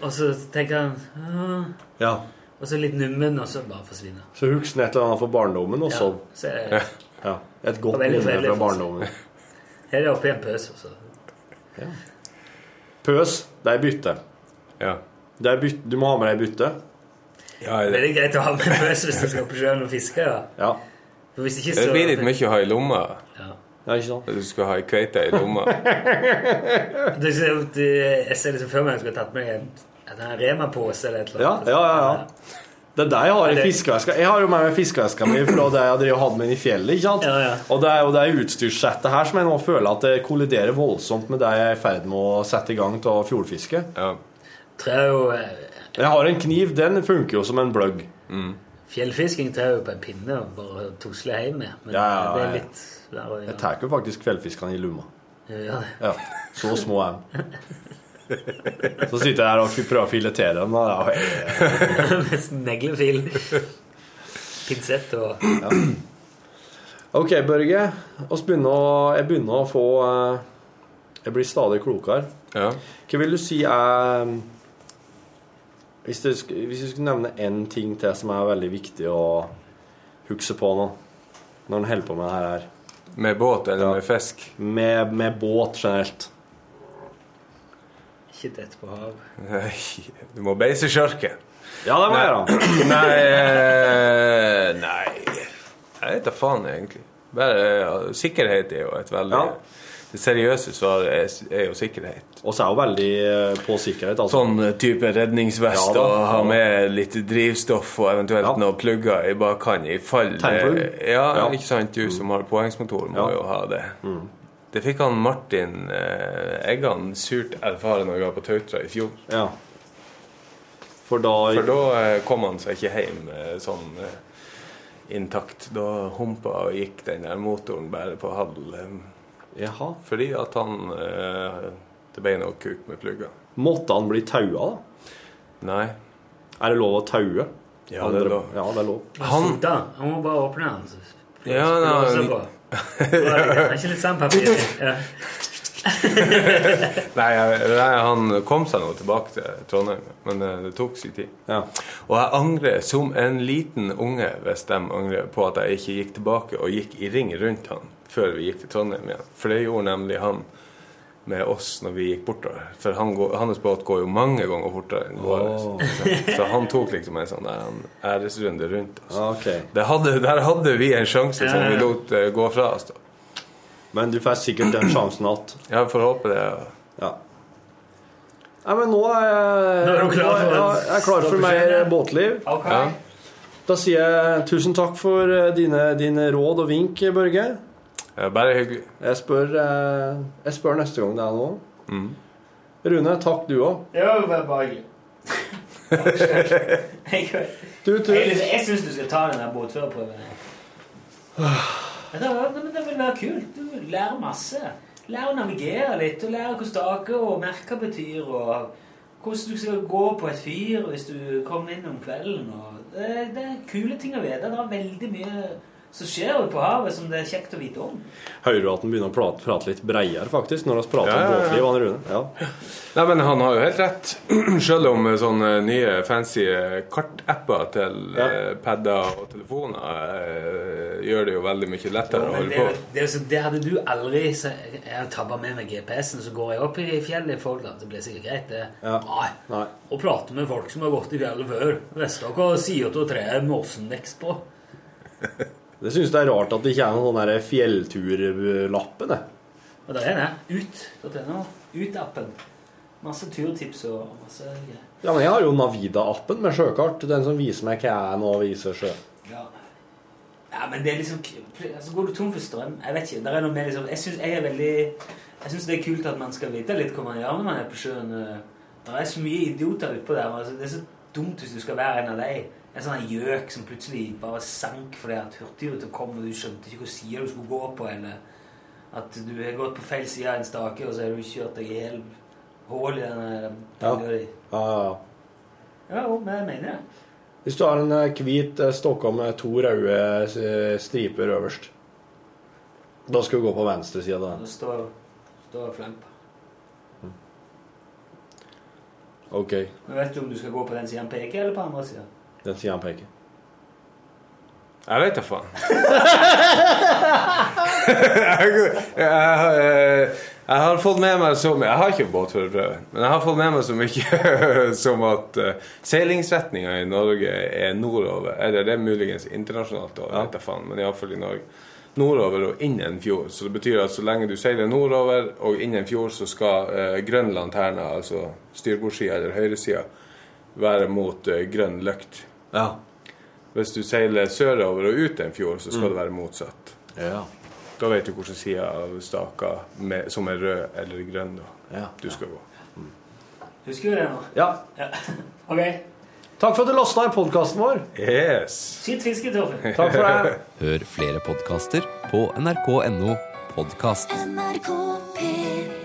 Og så tenker han «Åh», ja. Og så litt nummen, og så bare forsvinner Så husker han et eller annet fra barndommen, og så så er- ja. Et godt minne fra barndommen. Her er det oppi en pøs. også. Ja. Pøs, det er bytte. Ja. Det er bytte. Du må ha med deg bytte. Ja, Det er greit å ha med pøs hvis du skal på sjøen og fiske. Ja. Ja. For hvis ikke, Det blir litt mye å ha i lomma. Ja, ikke sant? Du skal ha ei kveite i lomma. Det så- det- Jeg ser liksom før meg at jeg skulle tatt med en, en Rema-pose eller et eller Ja, annet. ja, ja. ja. Det er det jeg har i Ja, fiskeveska. Jeg har jo med meg fiskeveska mi fra det jeg drev hatt hadde med i fjellet. ikke sant? Ja, ja. Og det er jo det utstyrssettet her som jeg nå føler at det kolliderer voldsomt med det jeg er i ferd med å sette i gang til fjordfiske. Ja. Tror jeg jo, Jeg har en kniv, den funker jo som en bløgg. Fjellfisking tar jeg jo på en pinne og bare tusler hjem med. Men Ja, ja, ja, det er litt verre. Jeg tar jo faktisk kveldfiskene i lomma. Ja, Så små er de. Så sitter jeg her og prøver å filetere dem. Ja. Med sneglefil. Pinsett og Ok, Børge. oss begynner å, jeg begynner å få eh, Jeg blir stadig klokere. Ja. Hva vil du si er Hvis du, hvis du skulle nevne én ting til som er veldig viktig å huske på nå, når en holder på med det her Med båt eller med fisk? Med, med båt generelt. Ikke dette på hav. Nei, du må beise sjarken. Ja, det må jeg gjøre. Nei eh, Nei Jeg vet da faen, egentlig. Bare ja, Sikkerhet er jo et veldig Ja. Det seriøse svaret er, er jo sikkerhet. Og så er jo veldig eh, på sikkerhet. Altså. Sånn eh, type redningsvest Ja da, og ha med litt drivstoff og eventuelt Ja. noen plugger i bakkant i fall Tennplugg. Ja, Ja. ikke sant? Du som har påhengsmotor, må. Mm. jo ha det. Det fikk han Martin eh, Eggan surt erfare når vi var på Tautra i fjor. Ja. For da For da eh, kom han seg ikke hjem eh, sånn eh, intakt. Da humpa og gikk den der motoren bare på halv. Eh, Jaha. Fordi at han eh, Det ble noe kuk med plugger. Måtte han bli taua, da? Nei. Er det lov å taue? Ja, det er lov. Ja, det er lov. Han. Han må bare åpne den. så- Ja, nei. Det er ikke litt sandpapir? Ja. Nei, nei, han kom seg nå tilbake til Trondheim, men eh, det tok sin tid. Og jeg angrer som en liten unge, hvis de angrer, på at jeg ikke gikk tilbake og gikk i ring rundt han før vi gikk til Trondheim igjen. For det gjorde nemlig han med oss når vi gikk bortover. For han går, hans båt går jo mange ganger fortere enn vår. Så han tok liksom en sånn æresrunde rundt oss. Det hadde, der hadde vi en sjanse som vi lot eh, gå fra oss. da. Men du får sikkert den sjansen igjen. Ja, får håpe det. Ja. Nei, men nå er jeg, Nå er klar for nå jeg, jeg er klar for mer båtliv. Okay. Ja. Da sier jeg tusen takk for eh, dine, dine råd og vink, Børge. Bare hyggelig. Jeg spør, eh, jeg spør neste gang det er noe. Rune, takk du òg. Jo, bare hyggelig. Du, du. jeg, jeg syns du skal ta den der båtførerprøven. Det, var- men det vil være kult. Du lærer masse. Lærer å navigere litt, og lærer hvordan staker og merker betyr, og hvordan du skal gå på et fyr hvis du kommer inn om kvelden. Og det, det er kule ting å vite. Det er veldig mye som skjer det på havet som det er kjekt å vite om. Hører du at han begynner å prate, prate litt breiere, faktisk, når vi prater Ja, ja, om båtliv? Han Rune. Ja. Nei, men han har jo helt rett. Selv om eh, sånne nye fancy eh, kartapper til ja. padder og telefoner eh, gjør det jo veldig mye lettere å holde det, på. det, er det hadde du aldri så Jeg har tabba med meg GPS-en, så går jeg opp i fjellet i Folkland. Det blir sikkert greit, det. Ja. Nei. Og prate med folk som har gått i fjellet før. Vet dere hva sier av treet Måsenvekst på? Det syns jeg er rart at det ikke er noen sånn der fjellturlappen. Og der er den. Ut.no. Ut-appen. Masse turtips og masse. Ja, men jeg har jo Navida-appen med sjøkart. Den som viser meg hva jeg er nå viser sjø. Ja. ja, men det er liksom altså Går du tom for strøm? Jeg vet ikke. Det er noe med liksom Jeg syns jeg er veldig Jeg synes det er kult at man skal vite litt hva man gjør når man er på sjøen. Det er så mye idioter utpå der. Altså, det er så dumt hvis du skal være en av de. En sånn gjøk som plutselig bare sank fordi at Hurtigruta kom, og du skjønte ikke hvilken side du skulle gå på, eller at du har gått på feil side av en stake, og så har du kjørt deg i hjel hull i den bølga di. Ja, ja, ja. Ja, jo, men jeg mener det. Hvis du har en eh, hvit eh, stokke med to røde eh, striper øverst, da skal du gå på venstre side. av den. Da står, står flamp. Ok, Men vet du om du skal gå på den siden han peker, eller på andre siden? Den sida han peker. Jeg vet da faen. eh, jeg har fått med meg så mye Jeg har ikke båtførerprøve, men jeg har fått med meg så mye som at uh, seilingsretninga i Norge er nordover. Eller det er muligens internasjonalt, da, jeg vet da faen, men iallfall i Norge. Nordover og inn en fjord. Så det betyr at så lenge du seiler nordover og inn en fjord, så skal uh, grønn lanterne, altså styrbordssida eller høyresida, være mot uh, grønn løkt. Ja. Hvis du seiler sørover og ut en fjord, så skal Mm. det være motsatt. Ja. Da vet du hvilken side av staka med, som er rød eller grønn da, du skal gå. Husker du det nå? Ja. Ok. Takk for at du lasta i podkasten vår. Yes. Skitt fiske, Torfinn. Takk for det. Hør flere podkaster på nrk.no podkast. NRK P